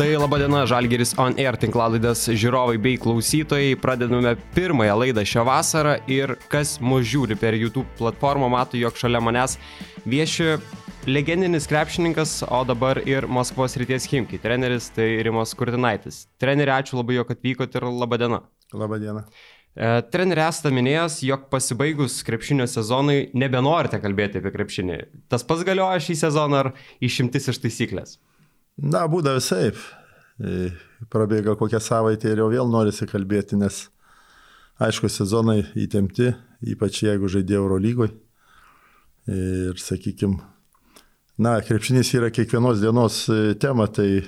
Tai laba diena, Žalgeris On Air tinklalaidės žiūrovai bei klausytojai. Pradedame pirmąją laidą šią vasarą ir kas mus žiūri per YouTube platformą, mato, jog šalia manęs vieši legendinis krepšininkas, o dabar ir Maskvos ryties Himki. Treneris tai Rimas Kurtinaitis. Treneri, ačiū labai, jog atvykote ir laba diena. Labą dieną. E, treneri esate minėjęs, jog pasibaigus krepšinio sezonui nebenorite kalbėti apie krepšinį. Tas pats galioja šį sezoną ar išimtis iš taisyklės? Na, būda visai. E, prabėga kokią savaitę ir jau vėl norisi kalbėti, nes aišku, sezonai įtempti, ypač jeigu žaidė Euro lygoje. Ir sakykime, na, krepšinis yra kiekvienos dienos e, tema, tai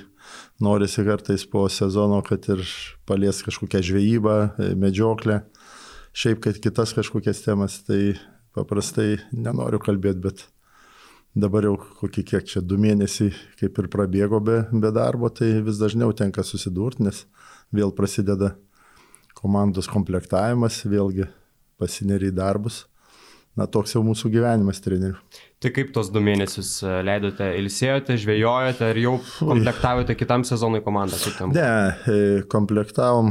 norisi kartais po sezono, kad ir palies kažkokią žvejybą, e, medžioklę, šiaip kad kitas kažkokias temas, tai paprastai nenoriu kalbėti, bet dabar jau kokie kiek čia du mėnesiai kaip ir prabėgo be, be darbo, tai vis dažniau tenka susidurti, nes vėl prasideda komandos komplektavimas, vėlgi pasineri į darbus. Na, toks jau mūsų gyvenimas trenerių. Tai kaip tos du mėnesius e, leidote, ilsėjote, žvejojote ir jau komplektavote kitam sezonui komandą? Ne, e, komplektavom,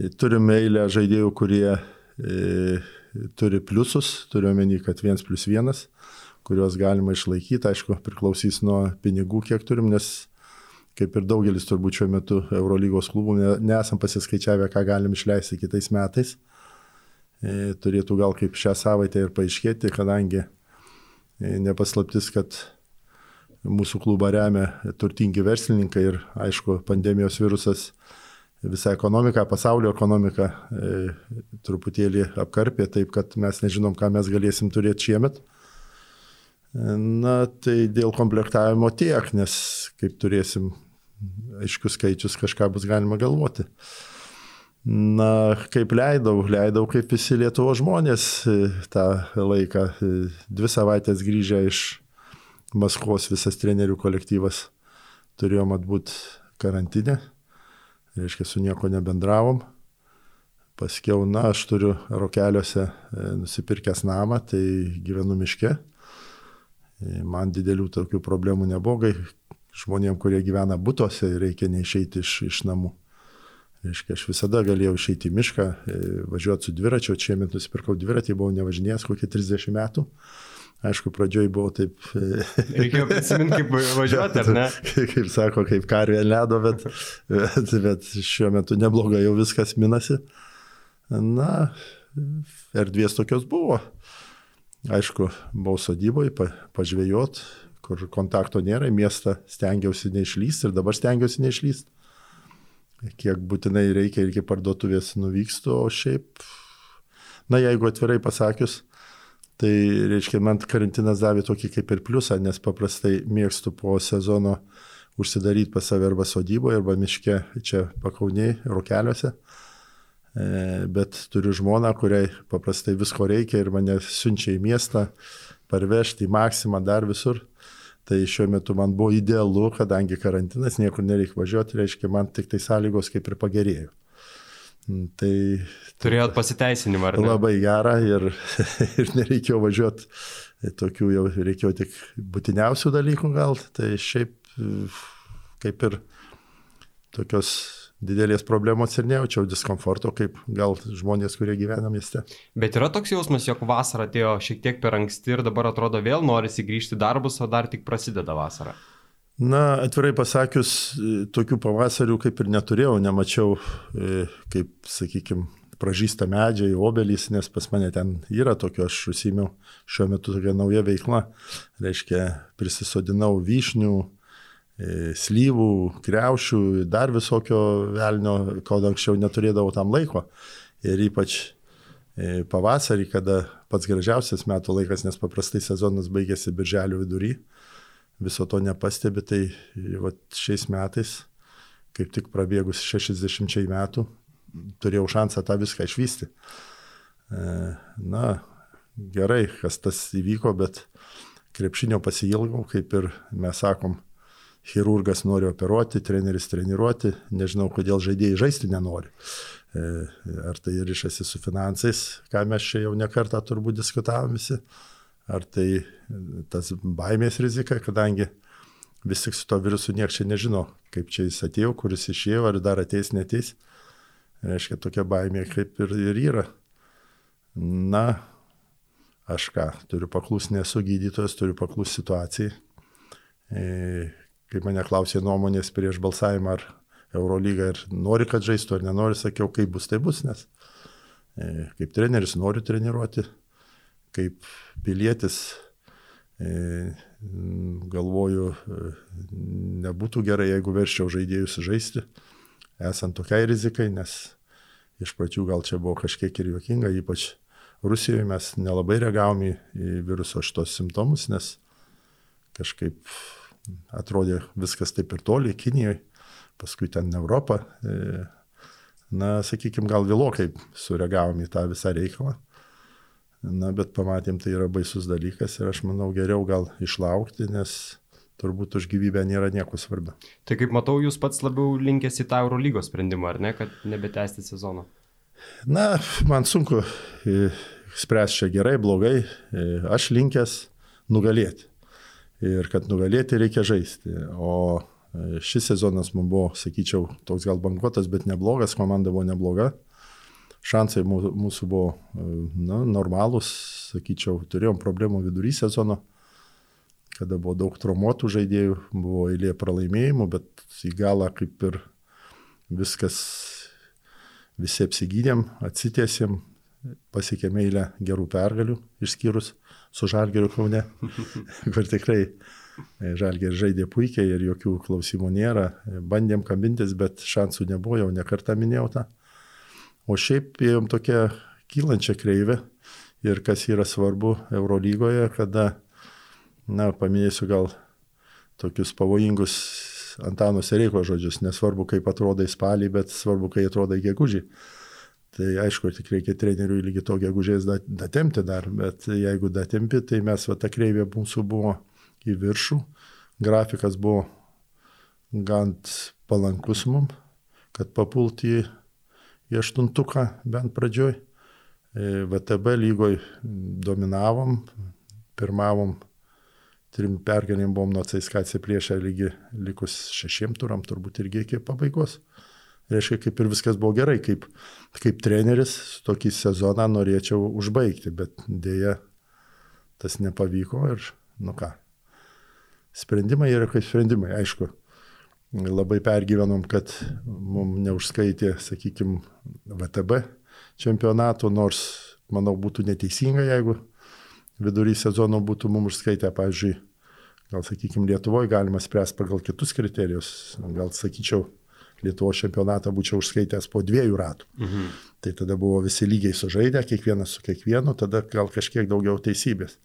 e, turime eilę žaidėjų, kurie e, turi pliusus, turiu omeny, kad vienas plus vienas, kuriuos galima išlaikyti, aišku, priklausys nuo pinigų, kiek turim, nes kaip ir daugelis turbūt šiuo metu Eurolygos klubų ne, nesam pasiskaičiavę, ką galim išleisti kitais metais. E, turėtų gal kaip šią savaitę ir paaiškėti, kadangi E, nepaslaptis, kad mūsų klubą remia turtingi verslininkai ir aišku, pandemijos virusas visą ekonomiką, pasaulio ekonomiką e, truputėlį apkarpė, taip kad mes nežinom, ką mes galėsim turėti šiemet. E, na, tai dėl komplektavimo tiek, nes kaip turėsim aiškius skaičius, kažką bus galima galvoti. Na, kaip leidau, leidau kaip visi Lietuvo žmonės e, tą laiką. E, dvi savaitės grįžę iš Maskvos visas trenerių kolektyvas turėjom atbūt karantinę, reiškia, su nieko nebendravom. Paskiau, na, aš turiu rokeliuose e, nusipirkęs namą, tai gyvenu miške. Man didelių tokių problemų nebuvo, žmonėm, kurie gyvena būtose, reikia neišeiti iš, iš namų. Reiškia, aš visada galėjau išeiti į mišką, e, važiuoti su dviračiu, čia met nusipirkau dviratį, buvau nevažinėjęs kokį 30 metų. Aišku, pradžioj buvau taip. E, Reikėjo prisiminti, kaip važiuoti, ar ne? kaip sako, kaip karvė ledo, bet, bet, bet šiuo metu neblogai jau viskas minasi. Na, erdvės tokios buvo. Aišku, buvau sodyboje, pa, pažvėjot, kur kontakto nėra, į miestą stengiausi neišlysti ir dabar stengiausi neišlysti kiek būtinai reikia ir iki parduotuvės nuvykstu, o šiaip, na jeigu atvirai pasakius, tai reiškia, man karantinas davė tokį kaip ir pliusą, nes paprastai mėgstu po sezono užsidaryti pas save arba sodyboje, arba miške čia pakauniai, rokeliuose. E, bet turiu žmoną, kuriai paprastai visko reikia ir mane siunčia į miestą, parvežti į maksimą dar visur. Tai šiuo metu man buvo idealu, kadangi karantinas, niekur nereikia važiuoti, reiškia, man tik tai sąlygos kaip ir pagerėjo. Mm, tai Turėjot pasiteisinimą, ar ne? Labai gerą ir, ir nereikėjo važiuoti, tokių jau reikėjo tik būtiniausių dalykų gal, tai šiaip kaip ir tokios didelės problemos ir nejaučiau diskomforto, kaip gal žmonės, kurie gyvena mieste. Bet yra toks jausmas, jog vasara atėjo šiek tiek per anksti ir dabar atrodo vėl norisi grįžti darbus, o dar tik prasideda vasara. Na, atvirai pasakius, tokių pavasarių kaip ir neturėjau, nemačiau, e, kaip, sakykime, pražįsta medžiai, obelys, nes pas mane ten yra tokio, aš užsimiau šiuo metu tokia nauja veikla, reiškia, prisisodinau vyšnių, slyvų, kreušių, dar visokio velnio, ko anksčiau neturėdavau tam laiko. Ir ypač e, pavasarį, kada pats gražiausias metų laikas, nes paprastai sezonas baigėsi birželio vidury, viso to nepastebi, tai va, šiais metais, kaip tik prabėgus 60 metų, turėjau šansą tą viską išvysti. E, na, gerai, kas tas įvyko, bet krepšinio pasilgau, kaip ir mes sakom, chirurgas nori operuoti, treneris treniruoti, nežinau, kodėl žaidėjai žaisti nenori. E, ar tai ryšasi su finansais, ką mes čia jau nekartą turbūt diskutavom visi, ar tai tas baimės rizika, kadangi vis tik su to virusu niekas čia nežino, kaip čia jis atėjo, kuris išėjo, ar dar ateis, neteis. Reiškia, tokia baimė kaip ir, ir yra. Na, aš ką, turiu paklusti, nesu gydytojas, turiu paklusti situacijai. Kai mane klausė nuomonės prieš balsavimą, ar Eurolyga ir nori, kad žaistų, ar nenori, sakiau, kaip bus, tai bus, nes e, kaip treneris noriu treniruoti, kaip pilietis e, galvoju, e, nebūtų gerai, jeigu verščiau žaidėjus žaisti, esant tokiai rizikai, nes iš pradžių gal čia buvo kažkiek ir juokinga, ypač Rusijoje mes nelabai reagavom į, į viruso šitos simptomus, nes kažkaip atrodė viskas taip ir toli, Kinijoje, paskui ten Europą. E, na, sakykime, gal vėlokai sureagavom į tą visą reikalą. Na, bet pamatėm, tai yra baisus dalykas ir aš manau geriau gal išlaukti, nes turbūt už gyvybę nėra nieko svarbu. Tai kaip matau, jūs pats labiau linkęs į tą Eurolygos sprendimą, ar ne, kad nebetęsti sezono? Na, man sunku e, spręsti čia gerai, blogai. E, aš linkęs nugalėti. Ir kad nugalėti reikia žaisti. O e, šis sezonas man buvo, sakyčiau, toks gal bankuotas, bet neblogas, komanda buvo nebloga šansai mūsų buvo na, normalūs, sakyčiau, turėjom problemų vidury sezono, kada buvo daug traumuotų žaidėjų, buvo eilė pralaimėjimų, bet į galą kaip ir viskas, visi apsigydėm, atsitiesėm, pasiekėme eilę gerų pergalių, išskyrus su Žalgeriu Kaune, kur tikrai e, Žalgeris žaidė puikiai ir jokių klausimų nėra. Bandėm kabintis, bet šansų nebuvo, jau nekartą minėjau tą. O šiaip ėjom tokia kylančia kreivė ir kas yra svarbu Eurolygoje, kada, na, paminėsiu gal tokius pavojingus Antano Sereiko žodžius, nesvarbu kaip atrodai spalį, bet svarbu, kai atrodai gegužį. Tai aišku, tik reikia treneriui lygi to gegužės datemti dar, bet jeigu datempi, tai mes, va, ta kreivė mūsų buvo į viršų, grafikas buvo gan palankus mum, kad papulti į į aštuntuką bent pradžioj. E, VTB lygoj dominavom, pirmavom, trim pergalėm buvom nuo CSKC priešą lygi likus šešiem turam, turbūt irgi iki pabaigos. Reiškia, kaip ir viskas buvo gerai, kaip, kaip treneris tokį sezoną norėčiau užbaigti, bet dėja tas nepavyko ir, nu ką, sprendimai yra kaip sprendimai, aišku, labai pergyvenom, kad mums neužskaitė, sakykime, VTB čempionato, nors, manau, būtų neteisinga, jeigu vidury sezono būtų mums užskaitę, pavyzdžiui, gal, sakykime, Lietuvoje galima spręsti pagal kitus kriterijus, gal, sakyčiau, Lietuvos čempionatą būčiau užskaitęs po dviejų ratų. Mhm. Tai tada buvo visi lygiai sužaidę, kiekvienas su kiekvienu, tada gal kažkiek daugiau teisybės.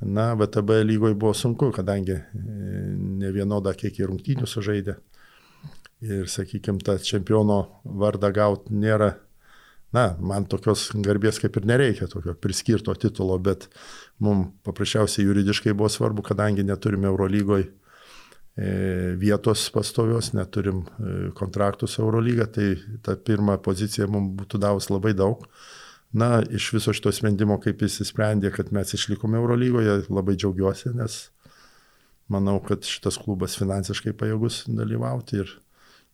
Na, VTB lygoje buvo sunku, kadangi e, ne vienodą kiekį rungtynių sužaidė. Ir, sakykime, tą čempiono vardą gauti nėra, na, man tokios garbės kaip ir nereikia, tokio priskirto titulo, bet mums paprasčiausiai juridiškai buvo svarbu, kadangi neturime Eurolygoje vietos pastovios, neturim e, kontraktų su Eurolyga, tai ta pirma pozicija mums būtų davus labai daug. Na, iš viso šito sprendimo, kaip jis įsprendė, kad mes išlikome Eurolygoje, labai džiaugiuosi, nes manau, kad šitas klubas finansiškai pajėgus dalyvauti ir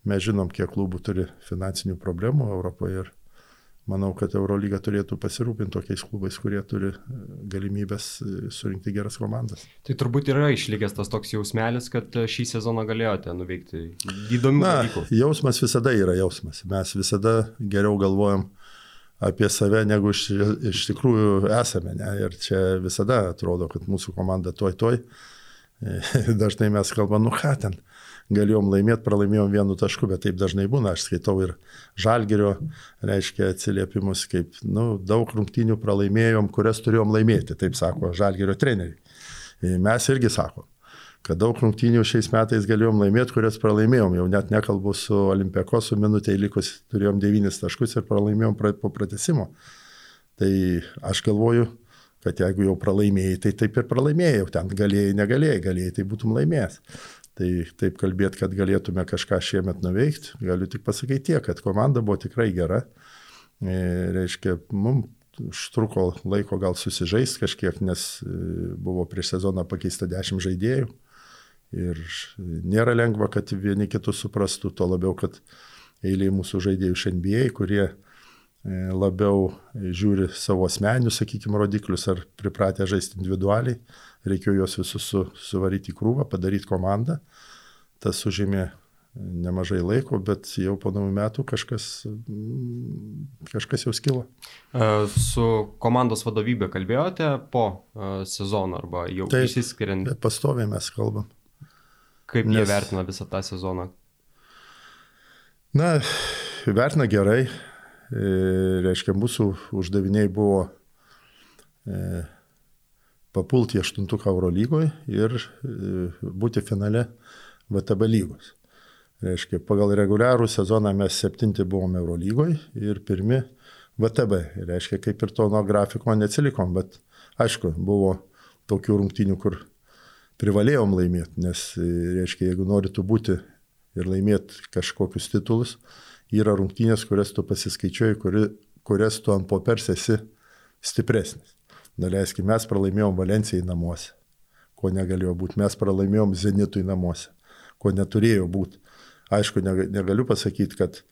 mes žinom, kiek klubų turi finansinių problemų Europoje ir manau, kad Eurolyga turėtų pasirūpinti tokiais klubais, kurie turi e, galimybės e, surinkti geras komandas. Tai turbūt yra išlikęs tas toks jausmelis, kad e, šį sezoną galėjote nuveikti įdomių dalykų. Jausmas visada yra jausmas. Mes visada geriau galvojam apie save, negu iš, iš tikrųjų esame. Ne? Ir čia visada atrodo, kad mūsų komanda toj toj. Dažnai mes kalbam, nu ką ten, galėjom laimėti, pralaimėjom vienu tašku, bet taip dažnai būna. Aš skaitau ir žalgerio, reiškia, atsiliepimus, kaip nu, daug rungtynių pralaimėjom, kurias turėjom laimėti, taip sako žalgerio treneriai. Mes irgi sakom kad daug rungtynių šiais metais galėjom laimėti, kurias pralaimėjom. Jau net nekalbu su Olimpiakosu, minutė likus turėjom devynis taškus ir pralaimėjom po pratesimo. Tai aš galvoju, kad jeigu jau pralaimėjai, tai taip ir pralaimėjai, ten galėjai, negalėjai, galėjai, tai būtum laimėjęs. Tai taip kalbėti, kad galėtume kažką šiemet nuveikti, galiu tik pasakyti tiek, kad komanda buvo tikrai gera. E, reiškia, mums užtruko laiko gal susižaisti kažkiek, nes e, buvo prieš sezoną pakeista 10 žaidėjų Ir nėra lengva, kad vieni kitus suprastų, to labiau, kad eiliai mūsų žaidėjų iš NBA, kurie e, labiau žiūri savo asmeninius, sakykime, rodiklius ar pripratę žaisti individualiai, reikėjo juos visus su, suvaryti į krūvą, padaryti komandą. Tas užėmė nemažai laiko, bet jau po naujų metų kažkas, kažkas jau skilo. E, su komandos vadovybė kalbėjote po sezono arba jau Taip, išsiskiriant? Pastoviai mes kalbam. Kaip Nes... jie vertina visą tą sezoną? Na, vertina gerai. E, reiškia, mūsų uždaviniai buvo e, papulti į aštuntuką Euro lygoje ir e, būti finale VTB lygos. Reiškia, pagal reguliarų sezoną mes septinti buvome Euro lygoje ir pirmi VTB. Reiškia, kaip ir to nuo grafiko neatsilikom, bet aišku, buvo tokių rungtynių, kur privalėjom laimėti, nes, e, reiškia, jeigu norėtų būti ir laimėti kažkokius titulus, yra rungtynės, kurias tu pasiskaičiuoji, kuri, kurias tu ant popers esi stipresnis. Daleiskime, mes pralaimėjom Valencijai namuose, ko negalėjo būti, mes pralaimėjom Zenitui namuose, ko neturėjo būti. Aišku, negaliu pasakyti, kad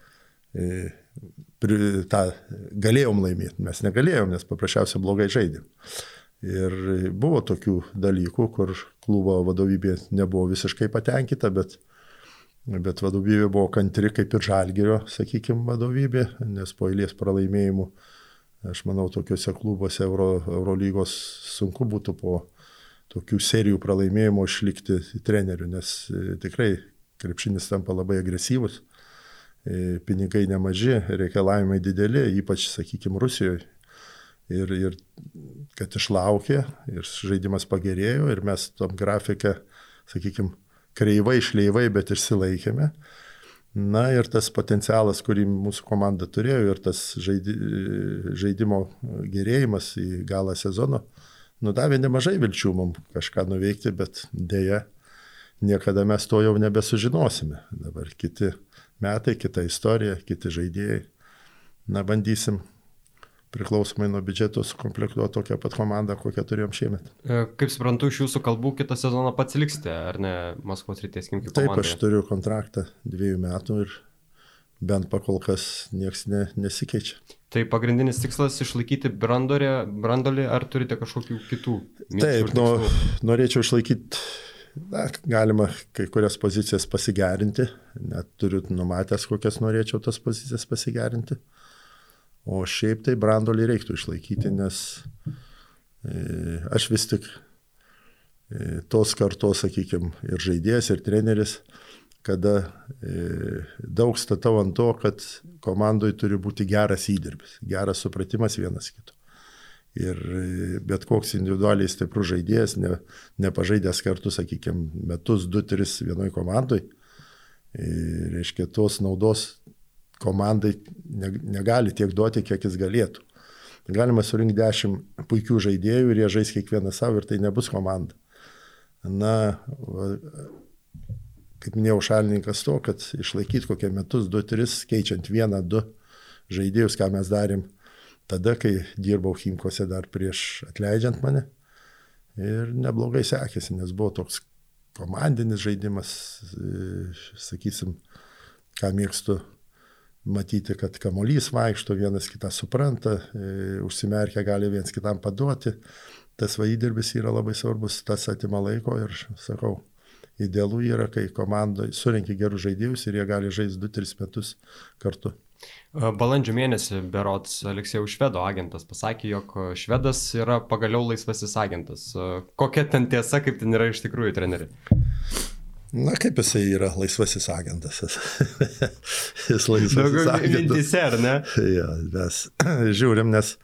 e, pri, tą galėjom laimėti, mes negalėjom, nes paprasčiausiai blogai žaidėm. Ir buvo tokių dalykų, kur klubo vadovybė nebuvo visiškai patenkinta, bet, bet vadovybė buvo kantri kaip ir žalgerio, sakykime, vadovybė, nes po eilės pralaimėjimų, aš manau, tokiuose klubuose Euro, Eurolygos sunku būtų po tokių serijų pralaimėjimų išlikti treneriu, nes e, tikrai krepšinis tampa labai agresyvus, e, pinigai nemaži, reikalavimai dideli, ypač, sakykime, Rusijoje ir, ir kad išlaukė ir žaidimas pagerėjo ir mes tom grafikę, sakykime, kreivai, šleivai, bet išsilaikėme. Na ir tas potencialas, kurį mūsų komanda turėjo ir tas žaidi, žaidimo gerėjimas į galą sezono, nudavė nemažai vilčių mums kažką nuveikti, bet dėja, niekada mes to jau nebesužinosime. Dabar kiti metai, kita istorija, kiti žaidėjai. Na, bandysim priklausomai nuo biudžeto sukomplektuoti tokią pat komandą, kokią turėjom šiemet. E, kaip suprantu, iš jūsų kalbų kitą sezoną pats liksite, ar ne Maskvos ryties komandai? Taip, aš turiu kontraktą dviejų metų ir bent pakol kas niekas ne, nesikeičia. Tai pagrindinis tikslas išlaikyti brandolį, ar turite kažkokių kitų? Taip, nu, norėčiau išlaikyti, na, galima kai kurias pozicijas pasigerinti, net turiu numatęs, kokias norėčiau tas pozicijas pasigerinti. O šiaip tai brandolį reiktų išlaikyti, nes e, aš vis tik e, tos kartos, sakykime, ir žaidėjas, ir treneris, kada e, daug statau ant to, kad komandai turi būti geras įdirbis, geras supratimas vienas kito. Ir bet koks individualiai stiprus žaidėjas, ne, nepažaidęs kartu, sakykime, metus, du, tris vienoj komandai, reiškia, tos naudos komandai negali tiek duoti, kiek jis galėtų. Galima surinkti dešimt puikių žaidėjų ir jie žais kiekvieną savo ir tai nebus komanda. Na, va, kaip minėjau, šalininkas to, kad išlaikyti kokie metus, du, tris, keičiant vieną, du žaidėjus, ką mes darėm tada, kai dirbau Himkose dar prieš atleidžiant mane. Ir neblogai sekėsi, nes buvo toks komandinis žaidimas, sakysim, ką mėgstu matyti, kad kamolys vaikšto, vienas kitą supranta, e, užsimerkę gali viens kitam paduoti. Tas vaidarbis yra labai svarbus, tas atima laiko ir, sakau, idealu yra, kai komanda surinkia gerus žaidėjus ir jie gali žaisti 2-3 metus kartu. E, balandžio mėnesį Berots Aleksėjų Švedo agentas pasakė, jog Švedas yra pagaliau laisvasis agentas. E, kokia ten tiesa, kaip ten yra iš tikrųjų treneri? Na, kaip jisai yra laisvasis agentas. Jis laisvasis Daugiau agentas. Mintise, ar ne? Ja, mes žiūrim, nes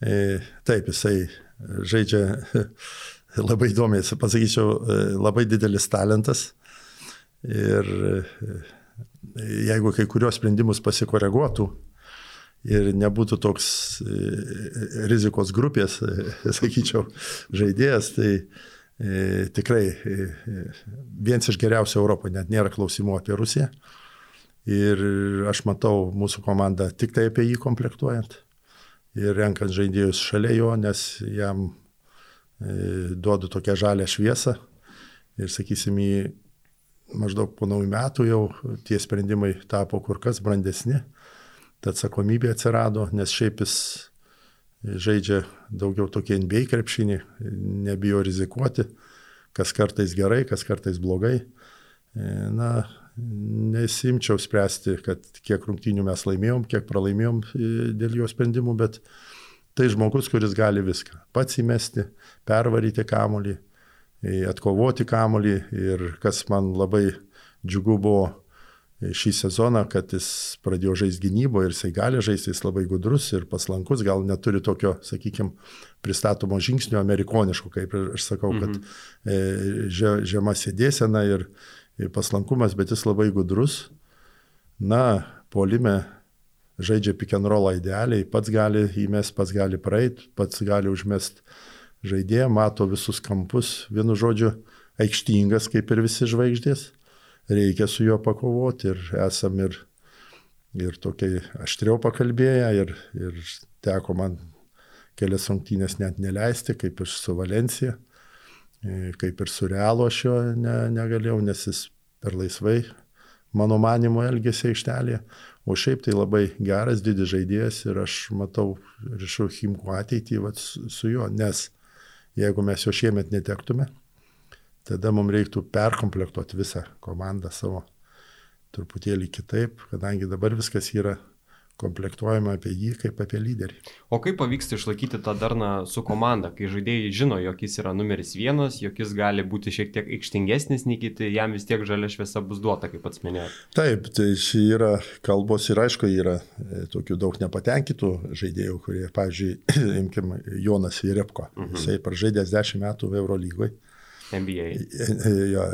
e, taip, jisai žaidžia labai įdomiai, pasakyčiau, e, labai didelis talentas. Ir e, jeigu kai kurios sprendimus pasikoreguotų ir nebūtų toks rizikos grupės, sakyčiau, žaidėjas, tai tikrai e, vienas iš geriausių Europoje, net nėra klausimų apie Rusiją. Ir aš matau mūsų komandą tik tai apie jį komplektuojant ir renkant žaidėjus šalia jo, nes jam e, duodu tokią žalę šviesą Ir sakysim, į maždaug po naujų metų jau tie sprendimai tapo kur kas brandesni, ta atsakomybė atsirado, nes šiaip jis žaidžia daugiau tokie NBA krepšinį, nebijo rizikuoti, kas kartais gerai, kas kartais blogai. Na, nesimčiau spręsti, kad kiek rungtynių mes laimėjom, kiek pralaimėjom e, dėl jo sprendimų, bet tai žmogus, kuris gali viską. Pats įmesti, pervaryti kamolį, e, atkovoti kamolį ir kas man labai džiugu buvo e, šį sezoną, kad jis pradėjo žaisti gynybo ir jisai gali žaisti, jis labai gudrus ir paslankus, gal neturi tokio, sakykime, pristatomo žingsnio amerikoniško, kaip aš sakau, kad mhm. e, žema sėdėsena ir, paslankumas, bet jis labai gudrus. Na, polime žaidžia roll idealiai, pats gali įmest, pats gali praeiti, pats gali užmest žaidėją, mato visus kampus, vienu žodžiu, aikštingas kaip ir visi žvaigždės. Reikia su juo pakovoti ir esam ir, ir tokiai aštriau pakalbėję ir, ir teko man kelias rungtynės net neleisti, kaip ir su Valencija. E, kaip ir su Realo aš jo ne, negalėjau, nes jis per laisvai, mano manimo, elgėsi aikštelėje. O šiaip tai labai geras, didis žaidėjas ir aš matau ryšau Himko ateitį vat, su juo, nes jeigu mes jo šiemet netektume, tada mums reiktų perkomplektuoti visą komandą savo truputėlį kitaip, kadangi dabar viskas yra komplektuojama apie jį kaip apie lyderį. O kaip pavyksta išlaikyti tą darną su komanda, kai žaidėjai žino, jog jis yra numeris vienas, jog jis gali būti šiek tiek aikštingesnis nei kiti, jam vis tiek žalia šviesa bus duota, kaip pats minėjote. Taip, tai yra kalbos ir aišku, yra e, tokių daug nepatenkintų žaidėjų, kurie, pavyzdžiui, imkim Jonas Irepko, mhm. jisai pražaidęs 10 metų Eurolygoje NBA. Jo,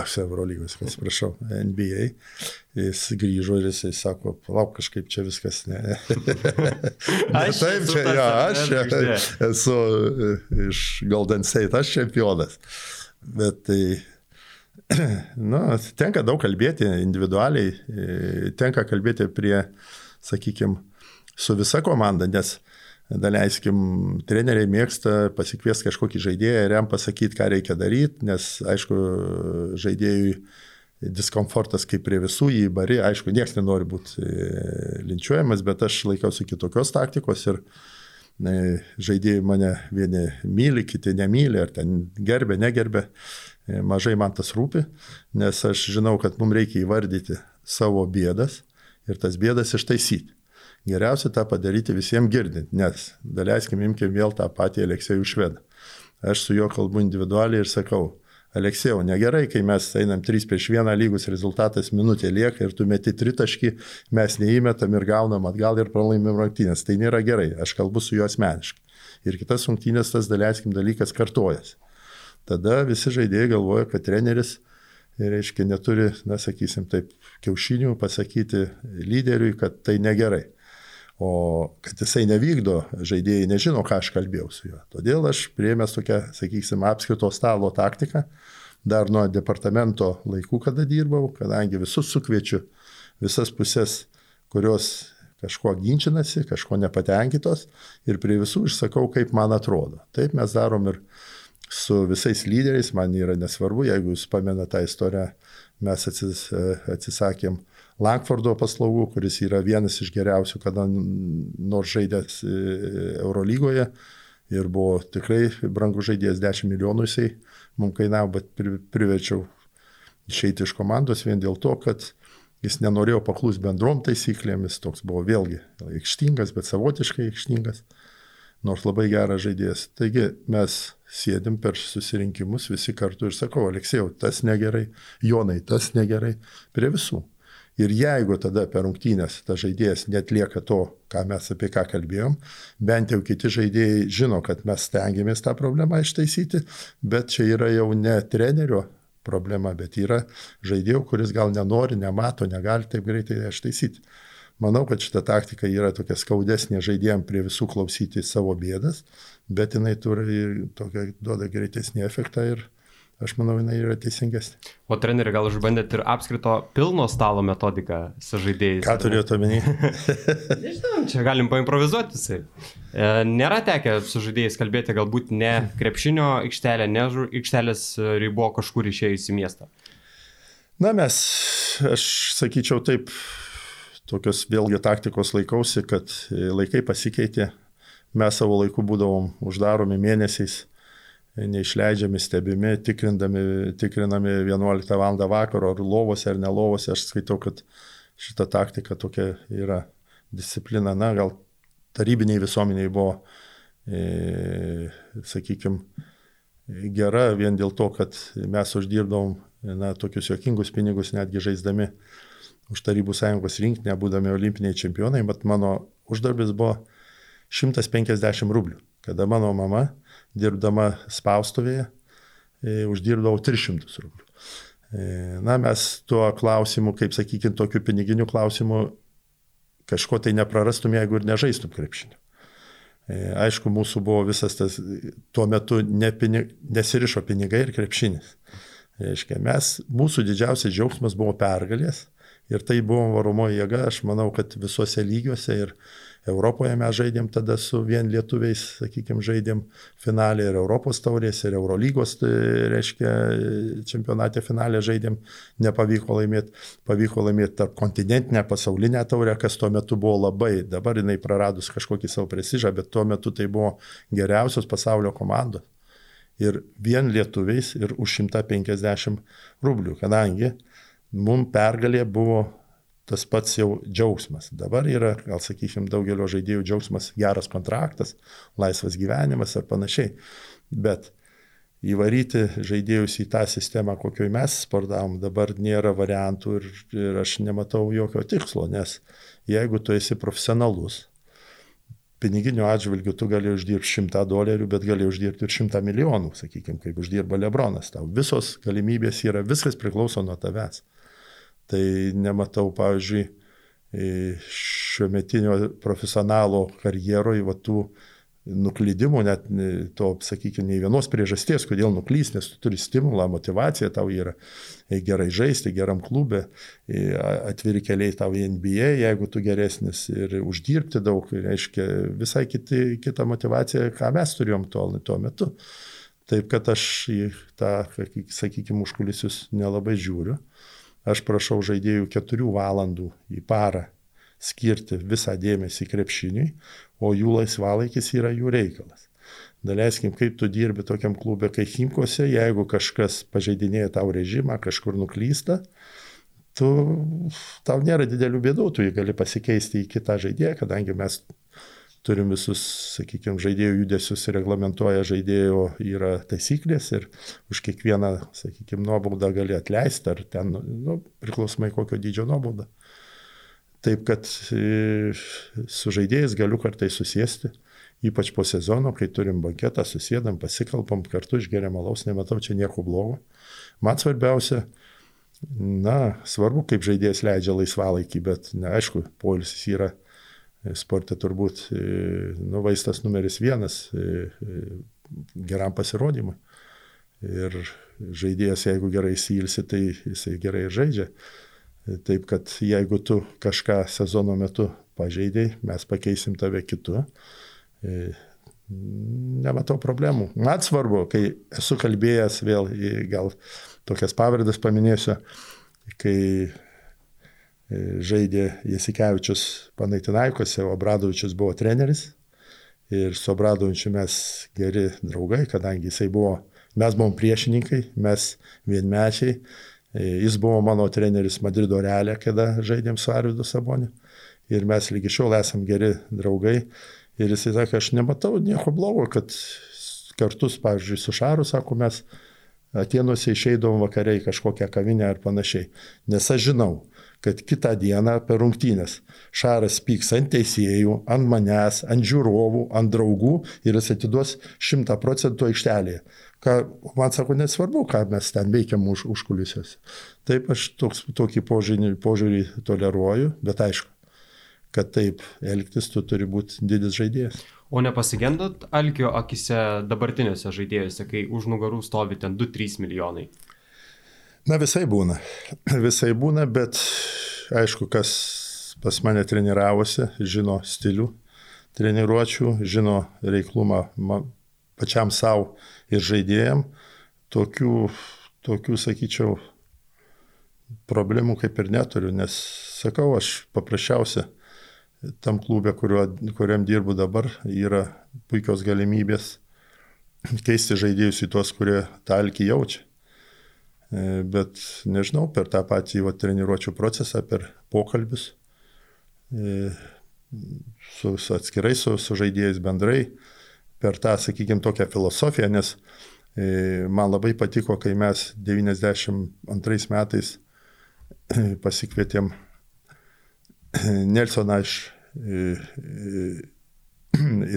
aš Eurolygos, atsiprašau, NBA. Jis grįžo ir jisai sako, palauk, kažkaip čia viskas ne. ne aš taip, čia, ja, aš čia esu iš Golden State, aš čempionas. Bet tai, nu, tenka daug kalbėti individualiai, tenka kalbėti prie, sakykime, su visa komanda, nes daleiskim, treneriai mėgsta pasikviesti kažkokį žaidėją ir jam pasakyti, ką reikia daryti, nes, aišku, žaidėjui diskomfortas kaip prie visų jį bari, aišku, niekas nenori būti e, linčiuojamas, bet aš laikausi kitokios taktikos ir ne, žaidėjai mane vieni myli, kiti nemyli, ar ten gerbė, negerbė, e, mažai man tas rūpi, nes aš žinau, kad mums reikia įvardyti savo bėdas ir tas bėdas ištaisyti. Geriausia tą padaryti visiems girdint, nes, daleiskim, imkim vėl tą patį Aleksėjų švedą. Aš su juo kalbu individualiai ir sakau, Aleksėjau, negerai, kai mes einam 3 prieš 1 lygus rezultatas minutė lieka ir tu meti tritaškį, mes neįmetam ir gaunam atgal ir pralaimim rungtynės. Tai nėra gerai, aš kalbu su juo asmeniškai. Ir kitas rungtynės tas, daleiskim, dalykas kartojas. Tada visi žaidėjai galvoja, kad treneris, reiškia, neturi, na, sakysim, taip, kiaušinių pasakyti lyderiui, kad tai negerai. O kad jisai nevykdo, žaidėjai nežino, ką aš kalbėjau su juo. Todėl aš priėmęs tokią, sakysim, apskrito stalo taktiką, dar nuo departamento laikų, kada dirbau, kadangi visus sukviečiu, visas pusės, kurios kažkuo ginčinasi, kažko nepatenkintos ir prie visų išsakau, kaip man atrodo. Taip mes darom ir su visais lyderiais, man yra nesvarbu, jeigu jūs pamena tą istoriją, mes atsis, atsisakėm Lankfordo paslaugų, kuris yra vienas iš geriausių, kada nors žaidęs e, Eurolygoje ir buvo tikrai brangų žaidėjas 10 milijonų jisai mums kainavo, bet priverčiau išeiti iš komandos vien dėl to, kad jis nenorėjo paklus bendrom taisyklėmis, toks buvo vėlgi aikštingas, bet savotiškai aikštingas, nors labai geras žaidėjas. Taigi mes sėdim per susirinkimus visi kartu ir sakau, Aleksėjau, tas negerai, Jonai, tas negerai, prie visų. Ir jeigu tada per rungtynės tas žaidėjas netlieka to, ką mes apie ką kalbėjom, bent jau kiti žaidėjai žino, kad mes stengiamės tą problemą ištaisyti, bet čia yra jau ne trenerio problema, bet yra žaidėjų, kuris gal nenori, nemato, negali taip greitai ištaisyti. Manau, kad šita taktika yra tokia skaudesnė žaidėjim prie visų klausyti savo bėdas, bet jinai turi tokia, duoda greitesnį efektą ir aš manau, jinai yra teisingesnė. O treneri, gal išbandėt ir apskrito pilno stalo metodiką su žaidėjais? Ką turėjote omeny? Nežinau, čia galim paimprovizuoti. E, nėra tekę su žaidėjais kalbėti, galbūt ne krepšinio aikštelė, ne aikštelės ribo kažkur išėjus į miestą. Na, mes, aš sakyčiau taip, tokios vėlgi taktikos laikausi, kad laikai pasikeitė, mes savo laiku būdavom uždaromi mėnesiais neišleidžiami, stebimi, tikrinami 11 val. vakaro, ar lovose, ar nelovose. Aš skaitau, kad šita taktika tokia yra disciplina. Na, gal tarybiniai visuomeniai buvo, e, sakykime, gera vien dėl to, kad mes uždirbdavom na, tokius jokingus pinigus, netgi žaisdami už Tarybų sąjungos rinkinį, būdami olimpiniai čempionai, bet mano uždarbis buvo 150 rublių, kada mano mama dirbdama spaustuvėje, e, uždirbdavau 300 rublių. E, na, mes tuo klausimu, kaip sakykime, tokiu piniginiu klausimu kažko tai neprarastum, jeigu ir nežaistum krepšinio. E, aišku, mūsų buvo visas tas, tuo metu ne pinig, nesirišo pinigai ir krepšinis. Reiškia, mes, mūsų didžiausias džiaugsmas buvo pergalės ir tai buvo varomoji jėga, aš manau, kad visuose lygiuose ir Europoje mes žaidėm tada su vien lietuviais, sakykime, žaidėm finalį ir Europos taurės, ir Eurolygos, tai reiškia, čempionate finalė žaidėm, nepavyko laimėti, pavyko laimėti tarp kontinentinę pasaulinę taurę, kas tuo metu buvo labai, dabar jinai praradus kažkokį savo prestižą, bet tuo metu tai buvo geriausios pasaulio komandos. Ir vien lietuviais ir už 150 rublių, kadangi mums pergalė buvo tas pats jau džiaugsmas. Dabar yra, gal sakykime, daugelio žaidėjų džiaugsmas geras kontraktas, laisvas gyvenimas ar panašiai. Bet įvaryti žaidėjus į tą sistemą, kokioje mes sportavom, dabar nėra variantų ir, ir aš nematau jokio tikslo, nes jeigu tu esi profesionalus, piniginiu atžvilgiu tu gali uždirbti 100 dolerių, bet gali uždirbti ir 100 milijonų, sakykime, kaip uždirba Lebronas. Tau visos galimybės yra, viskas priklauso nuo tavęs. Tai nematau, pavyzdžiui, šiuo metinio profesionalo karjeroje va tų nuklydimų, net to, sakykime, nei vienos priežasties, kodėl nuklys, nes tu turi stimulą, motivaciją, tau yra gerai žaisti, geram klube, atviri keliai tau į NBA, jeigu tu geresnis ir uždirbti daug, reiškia visai kiti, kita motivacija, ką mes turėjom tuo, tuo metu. Taip kad aš į tą, sakykime, užkulisius nelabai žiūriu. Aš prašau žaidėjų 4 valandų į parą skirti visą dėmesį krepšiniui, o jų laisvalaikis yra jų reikalas. Daleiskim, kaip tu dirbi tokiam klube kaip Himkose, jeigu kažkas pažeidinėja tau režimą, kažkur nuklysta, tu, tau nėra didelių bėdų, tu jį gali pasikeisti į kitą žaidėją, kadangi mes turim visus, sakykime, žaidėjų judesius reglamentuoja žaidėjo yra taisyklės ir už kiekvieną, sakykime, nuobaudą gali atleisti ar ten, nu, priklausomai kokio dydžio nuobaudą. Taip kad e, su žaidėjais galiu kartai susėsti, ypač po sezono, kai turim banketą, susėdam, pasikalbam, kartu išgeriam alaus, nematau čia nieko blogo. Man svarbiausia, na, svarbu, kaip žaidėjas leidžia laisvalaikį, bet, na, aišku, polisis yra sporte turbūt e, nu, vaistas numeris vienas e, e, geram pasirodymui. Ir žaidėjas, jeigu gerai įsilsi, tai jisai gerai ir žaidžia. Taip kad jeigu tu kažką sezono metu pažeidėjai, mes pakeisim tave kitu. Nematau problemų. Man svarbu, kai esu kalbėjęs vėl, gal tokias pavardas paminėsiu, kai žaidė Jasikevičius Panaitinaikose, o Bradovičius buvo treneris. Ir su Bradovičiu mes geri draugai, kadangi jisai buvo, mes buvom priešininkai, mes vienmečiai. E, jis buvo mano treneris Madrido Realė, kada žaidėm su Arvidu Saboniu. Ir mes lygi šiol esam geri draugai. Ir jisai sakė, aš nematau nieko blogo, kad kartus, pavyzdžiui, su Šaru, sako, mes Atienuose išeidavom vakariai kažkokią kavinę ar panašiai. Nes aš žinau, kad kitą dieną per rungtynės Šaras pyks ant teisėjų, ant manęs, ant žiūrovų, ant draugų ir jis atiduos šimtą procentų aikštelėje. Ką, man sako, nesvarbu, ką mes ten veikiam už, užkulisiuose. Taip aš toks, tokį požiūrį, požiūrį toleruoju, bet aišku, kad taip elgtis tu turi būti didis žaidėjas. O nepasigendot alkio akise dabartiniuose žaidėjuose, kai už nugarų stovi ten 2-3 milijonai? Na visai būna. Visai būna, bet aišku, kas pas mane treniravosi, žino stilių treniruočių, žino reiklumą pačiam savo ir žaidėjim. Tokių, tokių, sakyčiau, problemų kaip ir neturiu, nes sakau, aš paprasčiausia tam klube, kuriuo, kuriam dirbu dabar, yra puikios galimybės keisti žaidėjus į tuos, kurie tą alkį jaučia. E, bet nežinau, per tą patį va, treniruočio procesą, per pokalbius, e, su, su atskirai su, su žaidėjais bendrai, per tą, sakykime, tokią filosofiją, nes e, man labai patiko, kai mes 92 metais pasikvietėm Nelsoną iš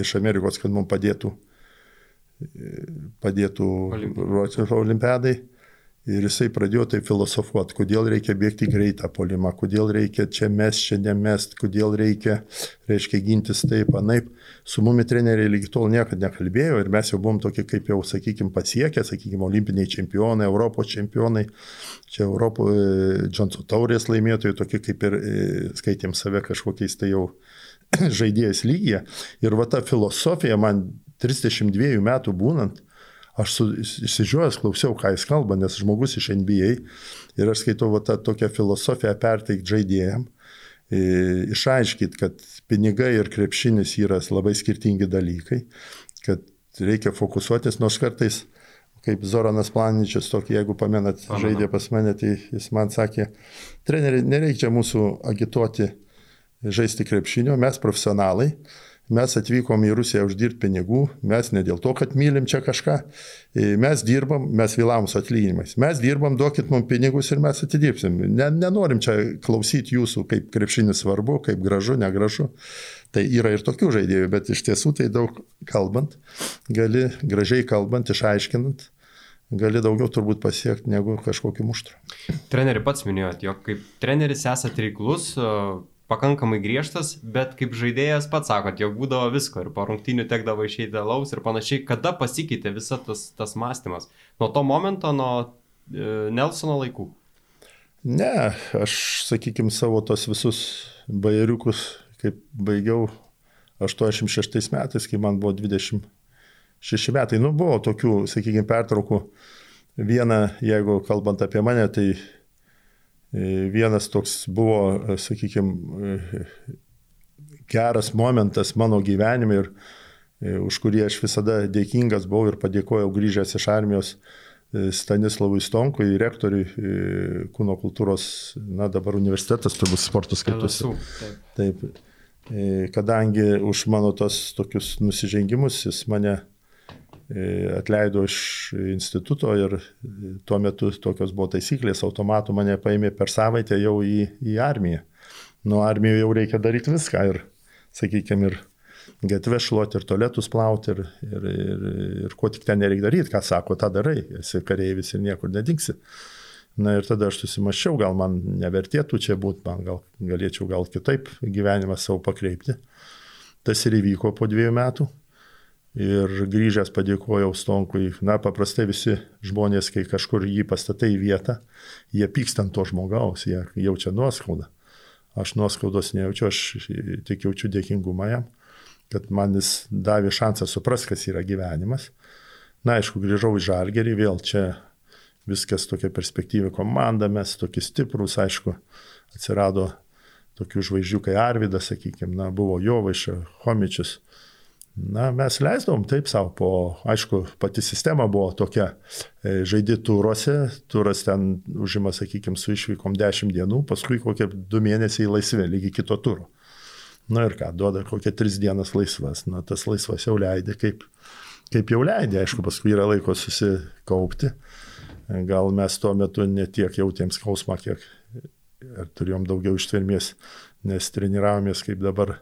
iš Amerikos, kad mums padėtų, padėtų olimpiadai. Ir jisai pradėjo tai filosofuoti, kodėl reikia bėgti greitą polimą, kodėl reikia čia mes, čia nemest, kodėl reikia, reiškia, gintis taip, anaip. Su mumi treneriai lygi tol niekada nekalbėjo ir mes jau buvom tokie, kaip jau, sakykime, pasiekę, sakykime, olimpiniai čempionai, Europos čempionai, čia Europo Džonso taurės laimėtojai, tokie kaip ir e, skaitėm save kažkokiais tai jau žaidėjas lygyje. Ir va ta filosofija man 32 metų būnant, aš su, išsižiojęs klausiau, ką jis kalba, nes žmogus iš NBA ir aš skaitau va, tą tokią filosofiją perteikti žaidėjim, išaiškit, kad pinigai ir krepšinis yra labai skirtingi dalykai, kad reikia fokusuotis, nors kartais, kaip Zoranas Planičius, tokį, jeigu pamenat, Pamenu. žaidė pas mane, tai jis man sakė, treneri, nereikia mūsų agituoti žaisti krepšinio, mes profesionalai, Mes atvykom į Rusiją uždirbti pinigų, mes ne dėl to, kad mylim čia kažką, e, mes dirbam, mes vėlavom su atlyginimais. Mes dirbam, duokit mums pinigus ir mes atidirbsim. Ne, nenorim čia klausyti jūsų, kaip krepšinis svarbu, kaip gražu, negražu. Tai yra ir tokių žaidėjų, bet iš tiesų tai daug kalbant, gali gražiai kalbant, išaiškinant, gali daugiau turbūt pasiekti negu kažkokiu muštru. Treneri pats minėjot, jog kaip treneris esate reiklus, pakankamai griežtas, bet kaip žaidėjas pats sakot, jog būdavo visko ir po rungtynių tekdavo išeiti laus ir panašiai, kada pasikeitė visas tas, tas mąstymas? Nuo to momento, nuo e, Nelsono laikų? Ne, aš, sakykime, savo tos visus bajeriukus, kaip baigiau 86 metais, kai man buvo 26 metai, nu buvo tokių, sakykime, pertraukų. Viena, jeigu kalbant apie mane, tai vienas toks buvo, e, sakykime, geras momentas mano gyvenime ir e, už kurį aš visada dėkingas buvau ir padėkojau grįžęs iš armijos Stanislavui Stonkui, rektoriui kūno kultūros, na dabar universitetas turbūt sporto skaitosi. Taip. Taip. Kadangi už mano tos tokius nusižengimus jis mane E, atleido iš instituto ir tuo metu tokios buvo taisyklės, automatų mane paėmė per savaitę jau į, į armiją. Nuo armijoje jau reikia daryti viską ir, sakykime, ir gatvę šluoti, ir tualetus plauti, ir, ir, ir, ir ko tik ten nereikia daryti, ką sako, tą darai, esi kareivis ir niekur nedingsi. Na ir tada aš susimaščiau, gal man nevertėtų čia būti, man gal galėčiau gal kitaip gyvenimą savo pakreipti. Tas ir įvyko po dviejų metų. Ir grįžęs padėkojau Stonkui. Na, paprastai visi žmonės, kai kažkur jį pastatai į vietą, jie pyksta ant to žmogaus, jie jaučia nuoskaudą. Aš nuoskaudos nejaučiu, aš tik jaučiu dėkingumą jam, kad man jis davė šansą suprasti, kas yra gyvenimas. Na, aišku, grįžau į Žalgerį, vėl čia viskas tokia perspektyvi komanda, mes tokie stiprus, aišku, atsirado tokių žvaigždžių kaip Arvidas, sakykime, na, buvo Jovaiša, Homičius Na, mes leisdavom taip savo, po, aišku, pati sistema buvo tokia, e, žaidi turuose, turas ten užima, sakykime, su išvykom 10 dienų, paskui kokie 2 mėnesiai laisvi, lygiai kito turo. Na ir ką, duoda kokie 3 dienas laisvas, na tas laisvas jau leidė, kaip, kaip jau leidė, aišku, paskui yra laiko susikaupti. Gal mes tuo metu netiek jautėm skausmą, kiek turėjom daugiau ištvermės, nes treniravomės kaip dabar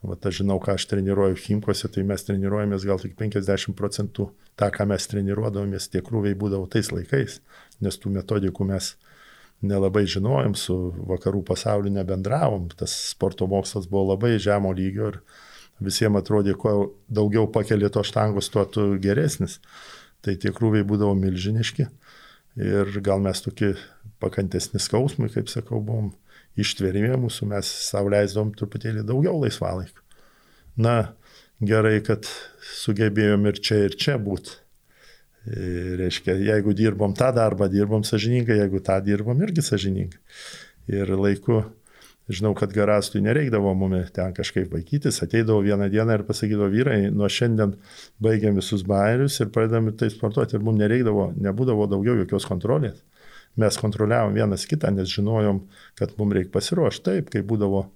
Vat aš žinau, ką aš treniruoju Himkose, tai mes treniruojamės gal tik 50 procentų tą, ką mes treniruodavomės, tie krūviai būdavo tais laikais, nes tų metodikų mes nelabai žinojom, su vakarų pasauliu nebendravom, tas sporto mokslas buvo labai žemo lygio ir visiems atrodė, kuo daugiau pakeli to štangos, tuo tu geresnis. Tai tie krūviai būdavo milžiniški ir gal mes tokie pakantesni skausmui, kaip sakau, buvom ištverimi mūsų, mes savo leisdom truputėlį daugiau laisvalaikio. Na, gerai, kad sugebėjom ir čia, ir čia būti. E, reiškia, jeigu dirbom tą darbą, dirbom sažininkai, jeigu tą dirbom irgi sažininkai. Ir laiku žinau, kad garastui nereikdavo mumi ten kažkaip vaikytis, ateidavo vieną dieną ir pasakydavo vyrai, nuo šiandien baigiam visus bairius ir pradedam tai sportuoti ir mums nereikdavo, nebūdavo daugiau jokios kontrolės. Mes kontroliavom vienas kitą, nes žinojom, kad mums reikia pasiruošti taip, kai būdavo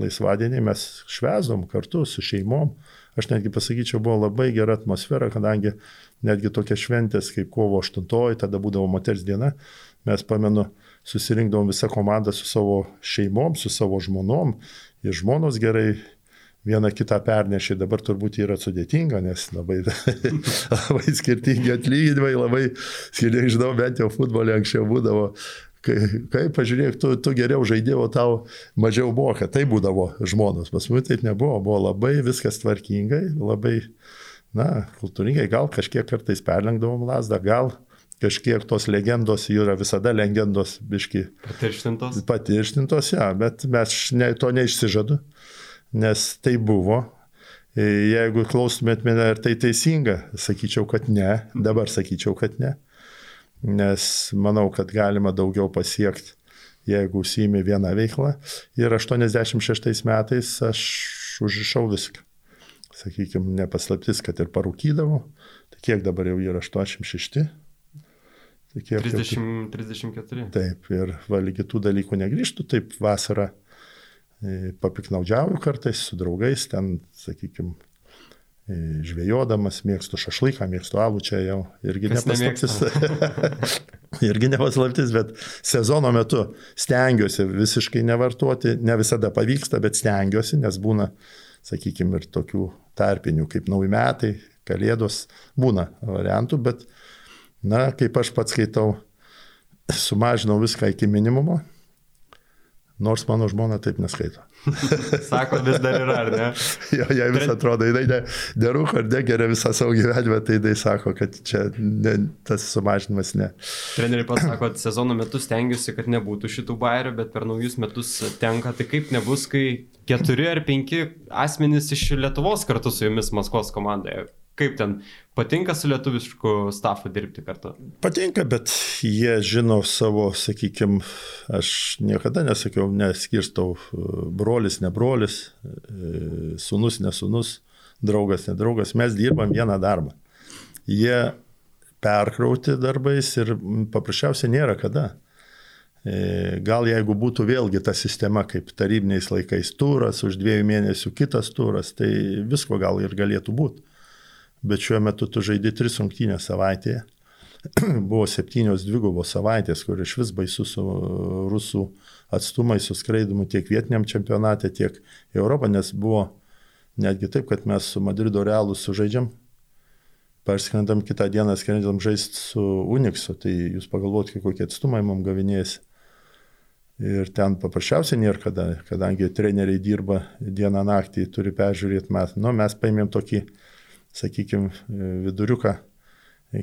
laisvadieniai, mes švezom kartu su šeimom. Aš netgi pasakyčiau, buvo labai gera atmosfera, kadangi netgi tokia šventės kaip kovo 8, tada būdavo moters diena, mes pamenu, susirinkdavom visą komandą su savo šeimom, su savo žmonom. Ir žmonos gerai vieną kitą pernešė, dabar turbūt yra sudėtinga, nes labai, labai skirtingi atlyginimai, labai skirtingai, žinau, bent jau futbolė anksčiau būdavo, kaip, kai, pažiūrėk, tu, tu geriau žaidėjai, tau mažiau moka, tai būdavo žmonos, pas mus taip nebuvo, buvo labai viskas tvarkingai, labai, na, kultūringai, gal kažkiek kartais perlenkdavom lasdą, gal kažkiek tos legendos yra visada legendos, biški. Patirštintos. Patirštintos, ja, bet mes ne, to neišsižadu, nes tai buvo. E, jeigu klaustumėt mane, ar tai teisinga, sakyčiau, kad ne, dabar sakyčiau, kad ne, nes manau, kad galima daugiau pasiekti, jeigu užsiimi vieną veiklą. Ir 86 metais aš užrišau viską. Sakykime, nepaslaptis, kad ir parūkydavau. Tai kiek dabar jau yra 86? Tai kiek, 30, 34. Taip, ir valgi tų dalykų negrįžtų, taip vasarą e, papiknaudžiauju kartais su draugais, ten, sakykime, žvejodamas, mėgstu šašlyką, mėgstu alų, čia jau irgi nepaslaptis. irgi nepaslaptis, bet sezono metu stengiuosi visiškai nevartoti, ne visada pavyksta, bet stengiuosi, nes būna, sakykime, ir tokių tarpinių kaip nauji metai, kalėdos, būna variantų, bet Na, kaip aš pats skaitau, sumažinau viską iki minimumo, nors mano žmona taip neskaito. Sako, vis dar yra, ar ne? jo, jai vis atrodo, jinai ne, nerūko ir negeria visą savo gyvenimą, tai jinai sako, kad čia ne, tas sumažinimas ne. Treneriai pats sako, kad sezono metu stengiuosi, kad nebūtų šitų bairių, bet per naujus metus tenka, tai kaip nebus, kai keturi ar penki asmenys iš Lietuvos kartu su jumis Maskvos komandoje Kaip ten patinka su lietuvišku stafu dirbti kartu? Patinka, bet jie žino savo, sakykime, aš niekada nesakiau, neskirstau brolis, ne brolis, sunus, ne sunus, draugas, ne draugas, mes dirbam vieną darbą. Jie perkrauti darbais ir paprasčiausiai nėra kada. E, gal jeigu būtų vėlgi ta sistema kaip tarybiniais laikais turas, už dviejų mėnesių kitas turas, tai visko gal ir galėtų būti bet šiuo metu tu žaidži tris rungtynės savaitėje. Buvo septynios dvigubos savaitės, kur iš vis baisu su rusų atstumai, su skraidimu tiek vietiniam čempionate, tiek Europą, nes buvo netgi taip, kad mes su Madrido Realu sužaidžiam, parskrendam kitą dieną, skrendam žaisti su Uniksu, tai jūs pagalvokite, kokie atstumai mums gavinėjasi. Ir ten paprasčiausiai nėra kada, kadangi treneriai dirba dieną naktį, turi peržiūrėti mes. Nu, mes paėmėm tokį sakykime, viduriuką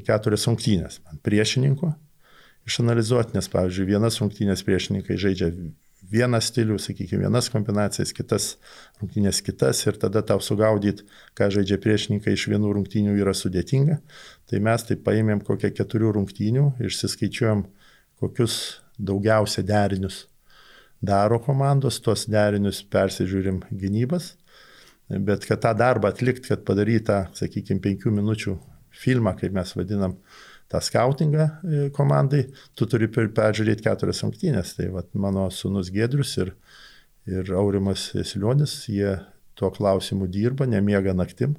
keturias rungtynės priešininkų išanalizuoti, nes, pavyzdžiui, vienas rungtynės priešininkai žaidžia vieną stilių, sakykime, vienas kombinacijas, kitas rungtynės kitas ir tada tau sugaudyti, ką žaidžia priešininkai iš vienų rungtynių yra sudėtinga. Tai mes tai paėmėm kokią keturių rungtynių, išsiskaičiuojam, kokius daugiausia derinius daro komandos, tuos derinius persižiūrim gynybas Bet kad tą darbą atlikti, kad padarytą, sakykime, penkių minučių filmą, kaip mes vadinam, tą skautingą e, komandai, tu turi peržiūrėti keturias rungtynės. Tai vat, mano sunus Gedrius ir, ir Aurimas Silionis, jie tuo klausimu dirba, nemiega naktim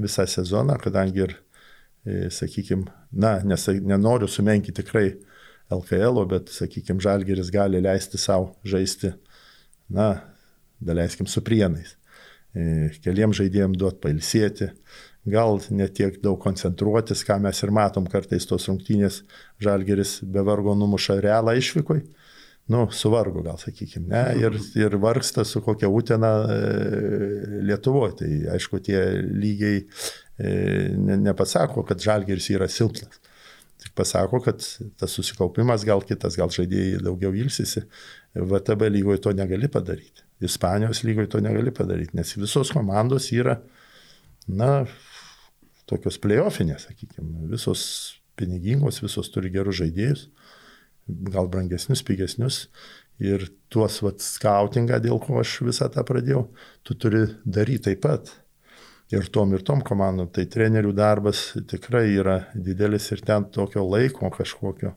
visą sezoną, kadangi ir, e, sakykime, na, nes, nenoriu sumenkinti tikrai LKL, bet, sakykime, Žalgeris gali leisti savo žaisti, na, daleiskim, su prienais. E, keliem žaidėjim duoti pailsėti, gal netiek daug koncentruotis, ką mes ir matom kartais tos rungtynės, Žalgeris be vargo numuša realą išvykoj, nu, suvargo gal, sakykime, ne, ir, ir vargsta su kokia utena e, Lietuvoje. Tai aišku, tie lygiai e, ne, nepasako, kad žalgeris yra silpnas. Tik pasako, kad tas susikaupimas gal kitas, gal žaidėjai daugiau ilsisi. VTB lygoje to negali padaryti. Ispanijos lygoje to negali padaryti, nes visos komandos yra, na, tokios playoffinės, sakykime, visos pinigingos, visos turi gerus žaidėjus, gal brangesnius, pigesnius. Ir tuos, vat, skautingą, dėl ko aš visą tą pradėjau, tu turi daryti taip pat. Ir tom ir tom komandom. Tai trenerių darbas tikrai yra didelis ir ten tokio laiko kažkokio,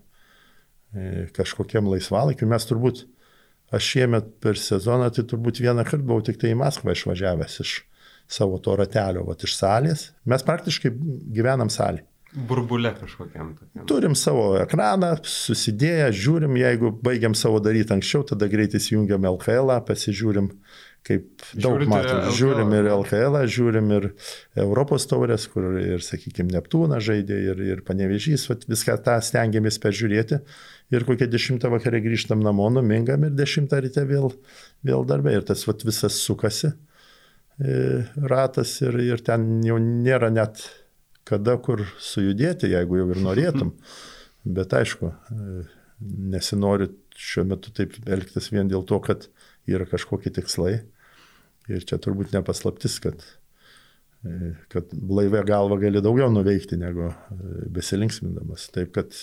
e, kažkokiam laisvalaikiu. Mes turbūt, aš šiemet per sezoną, tai turbūt vieną kartą buvau tik tai į Maskvą išvažiavęs iš savo to ratelio, vat, iš salės. Mes praktiškai gyvenam salį. Burbulė kažkokiam. Tokiam. Turim savo ekraną, susidėję, žiūrim, jeigu baigiam savo daryti anksčiau, tada greitai įjungiam LKL, pasižiūrim, kaip daug Žiūrite matom. LKL? Žiūrim ir LKL, žiūrim ir Europos taurės, kur ir, sakykime, Neptūna žaidė, ir, ir Panevežys, viską tą stengiamės peržiūrėti. Ir kokią dešimtą vakarą grįžtam namo, numingam ir dešimtą ryte vėl, vėl darbė. Ir tas vat visas sukasi e, ratas ir, ir ten jau nėra net kada kur sujudėti, jeigu jau ir norėtum. Bet aišku, e, nesinori šiuo metu taip elgtis vien dėl to, kad yra kažkokie tikslai. Ir čia turbūt nepaslaptis, kad, e, kad blaivę galvą gali daugiau nuveikti negu besilinksmindamas. Taip kad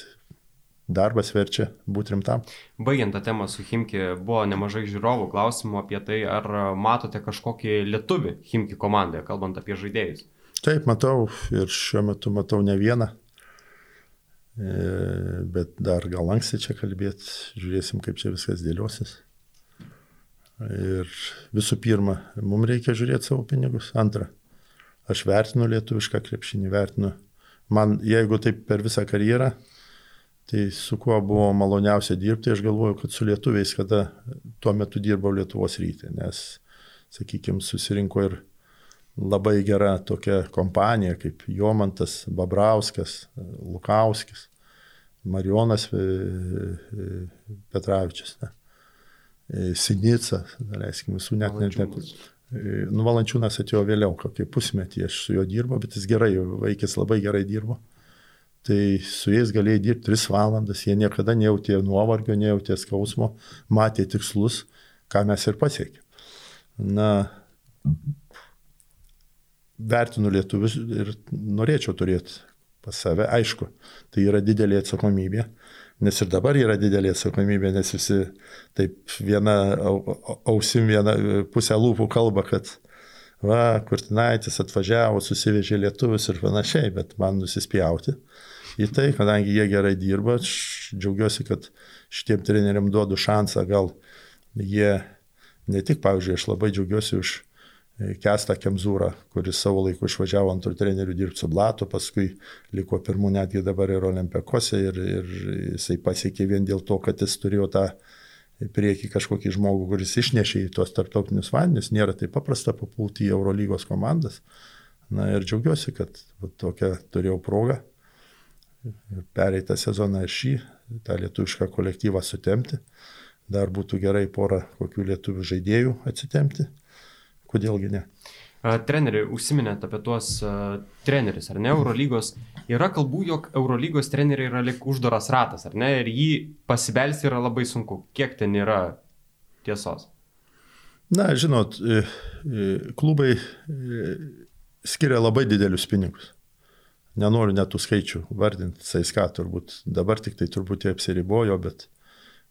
darbas verčia būti rimtam. Baigiant tą temą su Himki, buvo nemažai žiūrovų klausimų apie tai, ar matote kažkokį lietuvį Himki komandoje, kalbant apie žaidėjus. Taip, matau ir šiuo metu matau ne vieną. E, Bet dar gal anksti čia kalbėti, žiūrėsim, kaip čia viskas dėliosis. Ir visų pirma, mums reikia žiūrėti savo pinigus. Antra, aš vertinu lietuvišką krepšinį, vertinu. Man, jeigu taip per visą karjerą, tai su kuo buvo maloniausia dirbti, aš galvoju, kad su lietuviais, kada tuo metu dirbau Lietuvos rytė, nes, sakykime, susirinko ir labai gera tokia kompanija kaip Jomantas, Babrauskas, Lukauskis, Marijonas e, e, Petravičius, ne? E, Sinica, leiskim, visų net net. net Nuvalančiūnas atėjo vėliau, kokį pusmetį aš su juo dirbau, bet jis gerai, vaikis labai gerai dirbo. Tai su jais galėjai dirbti 3 valandas, jie niekada nejautė nuovargio, nejautė skausmo, matė tikslus, ką mes ir pasiekėme. Na, vertinu lietuvius ir norėčiau turėti pas save. Aišku, tai yra didelė atsakomybė, nes ir dabar yra didelė atsakomybė, nes visi taip viena ausim, viena pusę lūpų kalba, kad va, Kurtinaitis atvažiavo, susivežė lietuvius ir panašiai, bet man nusispjauti į tai, kadangi jie gerai dirba, aš džiaugiuosi, kad šitiem treneriam duodu šansą, gal jie ne tik, pavyzdžiui, aš labai džiaugiuosi už Kestą Kemzūrą, kuris savo laiku išvažiavo antrų trenerių dirbti su Blatu, paskui liko pirmų netgi dabar ir Olimpekose ir, ir jisai pasiekė vien dėl to, kad jis turėjo tą prieki kažkokį žmogų, kuris išnešė į tuos tarptautinius vandenis, nėra taip paprasta papulti į Eurolygos komandas. Na ir džiaugiuosi, kad va, tokią turėjau progą pereitą sezoną ir šį, tą lietuvišką kolektyvą sutemti. Dar būtų gerai porą kokių lietuvių žaidėjų atsitemti kodėlgi ne. Treneri, užsiminėt apie tuos uh, trenerius, ar ne, Eurolygos. Yra kalbų, jog Eurolygos treneriai yra lik uždaras ratas, ar ne, ir jį pasibelsti yra labai sunku. Kiek ten yra tiesos? Na, žinot, klubai skiria labai didelius pinigus. Nenoriu net tų skaičių vardinti, Saiska turbūt dabar tik tai truputį apsiribojo, bet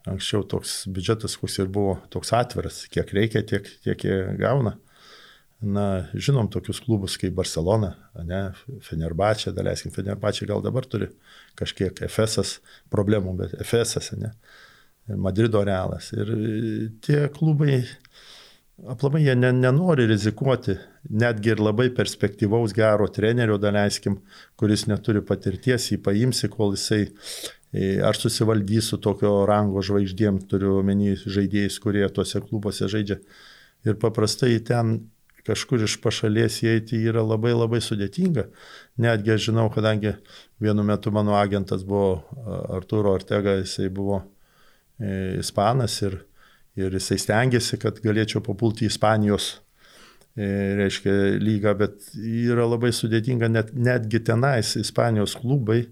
anksčiau toks biudžetas, koks ir buvo, toks atviras, kiek reikia, tiek, tiek jie gauna. Na, žinom tokius klubus kaip Barcelona, ne, Fenerbačia, daleiskim, Fenerbačia gal dabar turi kažkiek FSS problemų, bet FSS, ne, Madrido realas. Ir tie klubai, aplamai jie ne, nenori rizikuoti, netgi ir labai perspektyvaus gero trenerio, daleiskim, kuris neturi patirties, jį paimsi, kol jisai ar susivaldys su tokio rango žvaigždėm, turiu omeny žaidėjais, kurie tuose klubuose žaidžia. Ir paprastai ten kažkur iš pašalies įeiti yra labai labai sudėtinga. Netgi aš žinau, kadangi vienu metu mano agentas buvo Arturo Ortega, jisai buvo e, ispanas ir, ir jisai stengiasi, kad galėčiau papulti į Ispanijos e, reiškia, lygą, bet yra labai sudėtinga net, netgi tenais Ispanijos klubai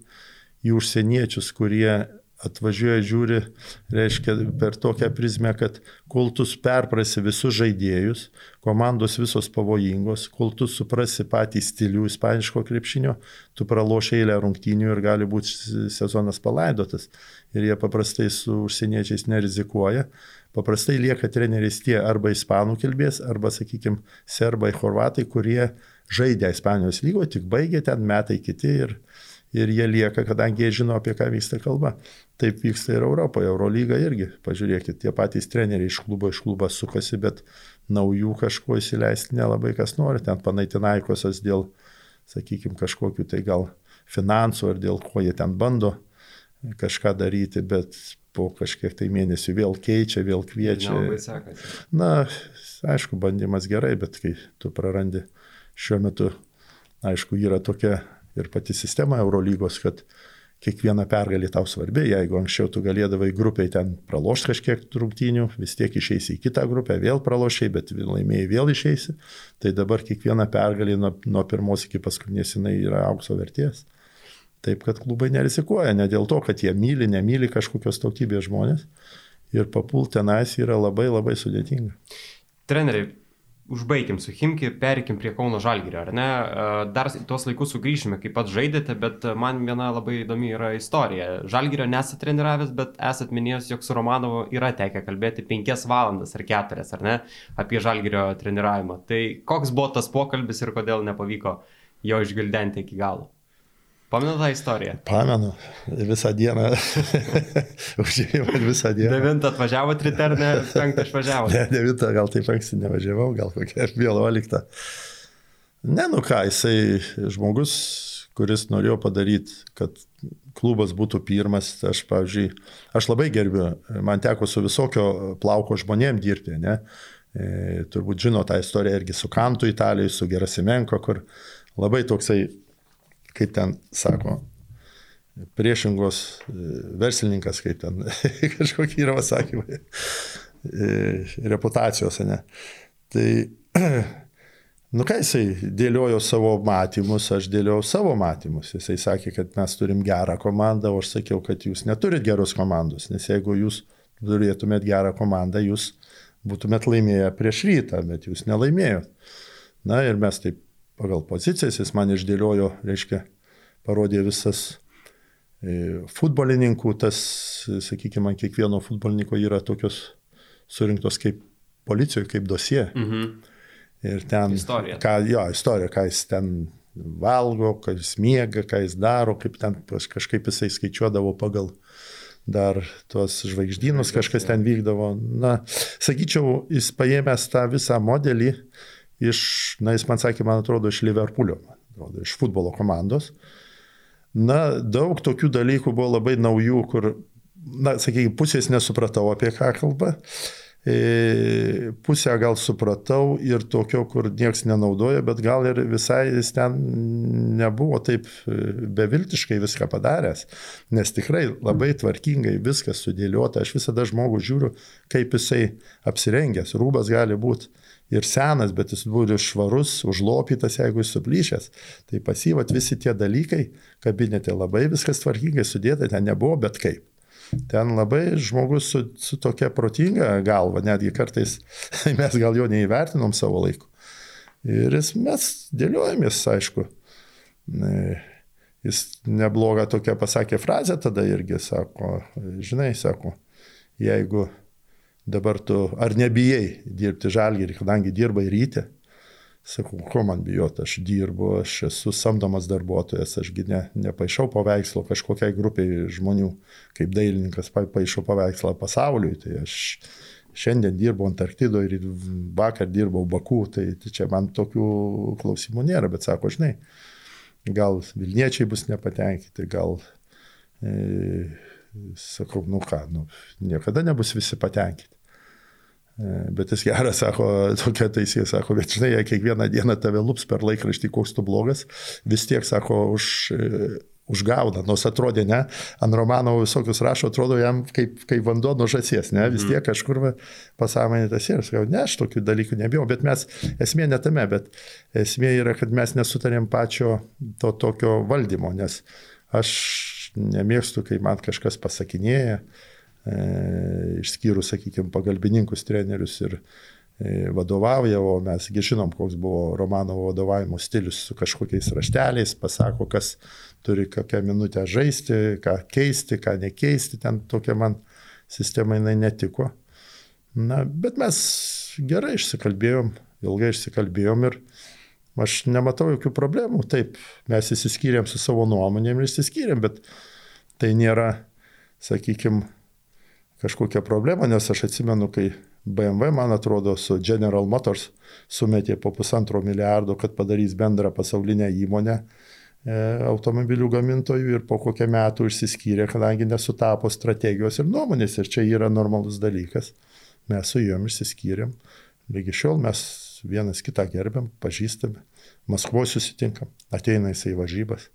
į užsieniečius, kurie atvažiuoja, žiūri, reiškia, per tokią prizmę, kad kol tu perprasi visus žaidėjus, komandos visos pavojingos, kol tu suprasi patį stilių ispaniško krepšinio, tu praloši eilę rungtynių ir gali būti sezonas palaidotas. Ir jie paprastai su užsieniečiais nerizikuoja. Paprastai lieka treneriais tie arba ispanų kilbės, arba, sakykime, serbai, horvatai, kurie žaidė Ispanijos lygoje, tik baigė ten metai kiti ir, ir jie lieka, kadangi jie žino, apie ką vyksta kalba. Taip vyksta ir Europoje, Eurolyga irgi. Pažiūrėkit, tie patys treneriai iš klubo iš klubo sukasi, bet naujų kažko įsileisti nelabai kas nori. Ten panaitinaikosas dėl, sakykime, kažkokiu tai gal finansų ar dėl ko jie ten bando kažką daryti, bet po kažkiek tai mėnesių vėl keičia, vėl kviečia. Na, aišku, bandymas gerai, bet kai tu prarandi šiuo metu, aišku, yra tokia ir pati sistema Eurolygos, kad kiekviena pergalė tau svarbi, jeigu anksčiau tu galėdavai grupiai ten pralošti kažkiek rungtynių, vis tiek išeisi į kitą grupę, vėl pralošiai, bet laimėjai vėl išeisi, tai dabar kiekviena pergalė nuo, nuo pirmos iki paskutinės jinai yra aukso vertės. Taip, kad klubai nerizikuoja, ne dėl to, kad jie myli, nemyli kažkokios tautybės žmonės ir papult tenais yra labai labai sudėtinga. Treneriai, užbaigim su Himki, perikim prie Kauno Žalgirio, ar ne? Dar tuos laikus sugrįšime, kaip pat žaidėte, bet man viena labai įdomi yra istorija. Žalgirio nesate treniravęs, bet esate minėjęs, jog su Romanovu yra tekę kalbėti 5 valandas ar 4, ar ne, apie Žalgirio treniravimą. Tai koks buvo tas pokalbis ir kodėl nepavyko jo išgildenti iki galo? Pamenu tą istoriją? Pamenu, visą dieną. Užžiūrėjau visą dieną. Devintą atvažiavo triternė, penktą išvažiavo. Ne, devintą gal taip anksti nevažiavau, gal kokia vienuolikta. Ne, nu ką, jisai žmogus, kuris norėjo padaryti, kad klubas būtų pirmas. Aš, pavyzdžiui, aš labai gerbiu, man teko su visokio plauko žmonėm dirbti, ne? E, turbūt žino tą istoriją irgi su Kantu Italijoje, su Gerasimenko, kur labai toksai kaip ten sako, priešingos e, verslininkas, kaip ten kažkokie yra pasakymai, e, reputacijos, ne. Tai, nu ką jisai dėliojo savo matymus, aš dėliojau savo matymus. Jisai sakė, kad mes turim gerą komandą, o aš sakiau, kad jūs neturit geros komandos, nes jeigu jūs turėtumėt gerą komandą, jūs būtumėt laimėję prieš rytą, bet jūs nelaimėjot. Na ir mes taip pagal pozicijas, jis man išdėliojo, reiškia, parodė visas e, futbolininkų, tas, sakykime, kiekvieno futbolininko yra tokios surinktos kaip policijoje, kaip dosie. Mhm. Ir ten, istorija. Ką, jo, istorija, ką jis ten valgo, ką jis miega, ką jis daro, kaip ten kažkaip jisai skaičiuodavo pagal dar tuos žvaigždynus, kažkas ten vykdavo. Na, sakyčiau, jis paėmęs tą visą modelį iš, na, jis man sakė, man atrodo, iš Liverpoolio, atrodo, iš futbolo komandos. Na, daug tokių dalykų buvo labai naujų, kur, na, sakykime, pusės nesupratau, apie ką kalba. E, pusę gal supratau ir tokio, kur nieks nenaudoja, bet gal ir visai jis ten nebuvo taip e, beviltiškai viską padaręs, nes tikrai labai tvarkingai viskas sudėliota. Aš visada žmogų žiūriu, kaip jisai apsirengęs. Rūbas gali būti ir senas, bet jis būtų švarus, užlopytas, jeigu jis suplyšęs. Tai pasyvat visi tie dalykai, kabinete labai viskas tvarkingai sudėta, ten nebuvo bet kaip. Ten labai žmogus su, su tokia protinga galva, netgi kartais mes gal jo neįvertinom savo laiku. Ir jis, mes dėliojamės, aišku. Jis neblogą tokią pasakė frazę tada irgi, sako, žinai, sako, jeigu dabar tu ar nebijai dirbti žalgerį, kadangi dirbai ryte. Sakau, ko man bijoti, aš dirbu, aš esu samdomas darbuotojas, ašgi ne, nepaišau paveikslo kažkokiai grupiai žmonių, kaip dailininkas paišo paveikslą pasauliui, tai aš šiandien dirbu Antarktidoje ir vakar dirbau Baku, tai, tai čia man tokių klausimų nėra, bet sako, žinai, gal Vilniečiai bus nepatenkinti, gal e, sakau, nu ką, nu, niekada nebus visi patenkinti. E, bet jis geras, sako, tokia taisė, sako, bet žinai, jei kiekvieną dieną tave lups per laikraštį, koks tu blogas, vis tiek, sako, už, e, užgauna, nors atrodė, ne, ant Romanovo visokius rašo, atrodo jam kaip, kaip vanduo nuo žasies, ne, vis mhm. tiek kažkur pasąmonė tas ir, sakau, ne, aš tokių dalykų nebijau, bet mes, esmė ne tame, bet esmė yra, kad mes nesutarėm pačio to tokio valdymo, nes aš nemėgstu, kai man kažkas pasakinėja, išskyrus, sakykime, pagalbininkus, trenerius ir E, vadovauja, o mesgi žinom, koks buvo Romanovo vadovavimo stilius su kažkokiais rašteliais, pasako, kas turi kokią minutę žaisti, ką keisti, ką nekeisti, ten tokia man sistema jinai netiko. Na, bet mes gerai išsikalbėjom, ilgai išsikalbėjom ir aš nematau jokių problemų. Taip, mes įsiskyrėm su savo nuomonėm ir įsiskyrėm, bet tai nėra, sakykime, kažkokia problema, nes aš atsimenu, kai BMW, man atrodo, su General Motors sumetė po pusantro milijardo, kad padarys bendrą pasaulinę įmonę e, automobilių gamintojų ir po kokią metų išsiskyrė, kadangi nesutapo strategijos ir nuomonės ir čia yra normalus dalykas. Mes su juom išsiskyrėm. Lygi šiol mes vienas kitą gerbiam, pažįstame, Maskvoje susitinkam, ateina jisai važybas,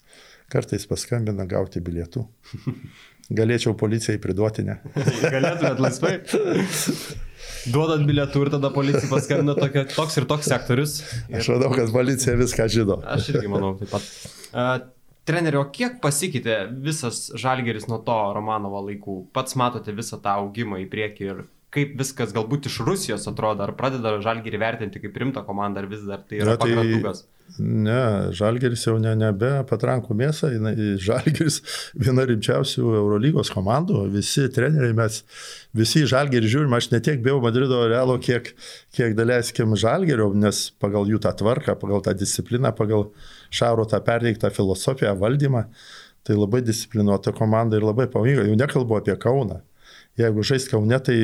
kartais paskambina gauti bilietų. Galėčiau policijai priduoti, ne? Galėtumėt laisvai. Duodant bilietų ir tada policija paskambina tokio, toks ir toks sektorius. Ir... Aš manau, kad policija viską žino. Aš irgi manau taip pat. Uh, Treneri, o kiek pasikeitė visas žalgeris nuo to Romanovo laikų? Pats matote visą tą augimą į priekį ir kaip viskas galbūt iš Rusijos atrodo, ar pradeda žalgerį vertinti kaip rimtą komandą, ar vis dar tai yra ja, tai, pagratukas? Ne, žalgeris jau ne, nebe patrankų mėsą, žalgeris viena rimčiausių Eurolygos komandų, visi treneriai mes, visi žalgerį žiūrim, aš ne tiek bijau Madrido realo, kiek, kiek daleiskim žalgerio, nes pagal jų tą tvarką, pagal tą discipliną, pagal Šauro tą perteiktą filosofiją, valdymą, tai labai disciplinuota komanda ir labai pavyko, jau nekalbu apie Kauną jeigu žais Kaune, tai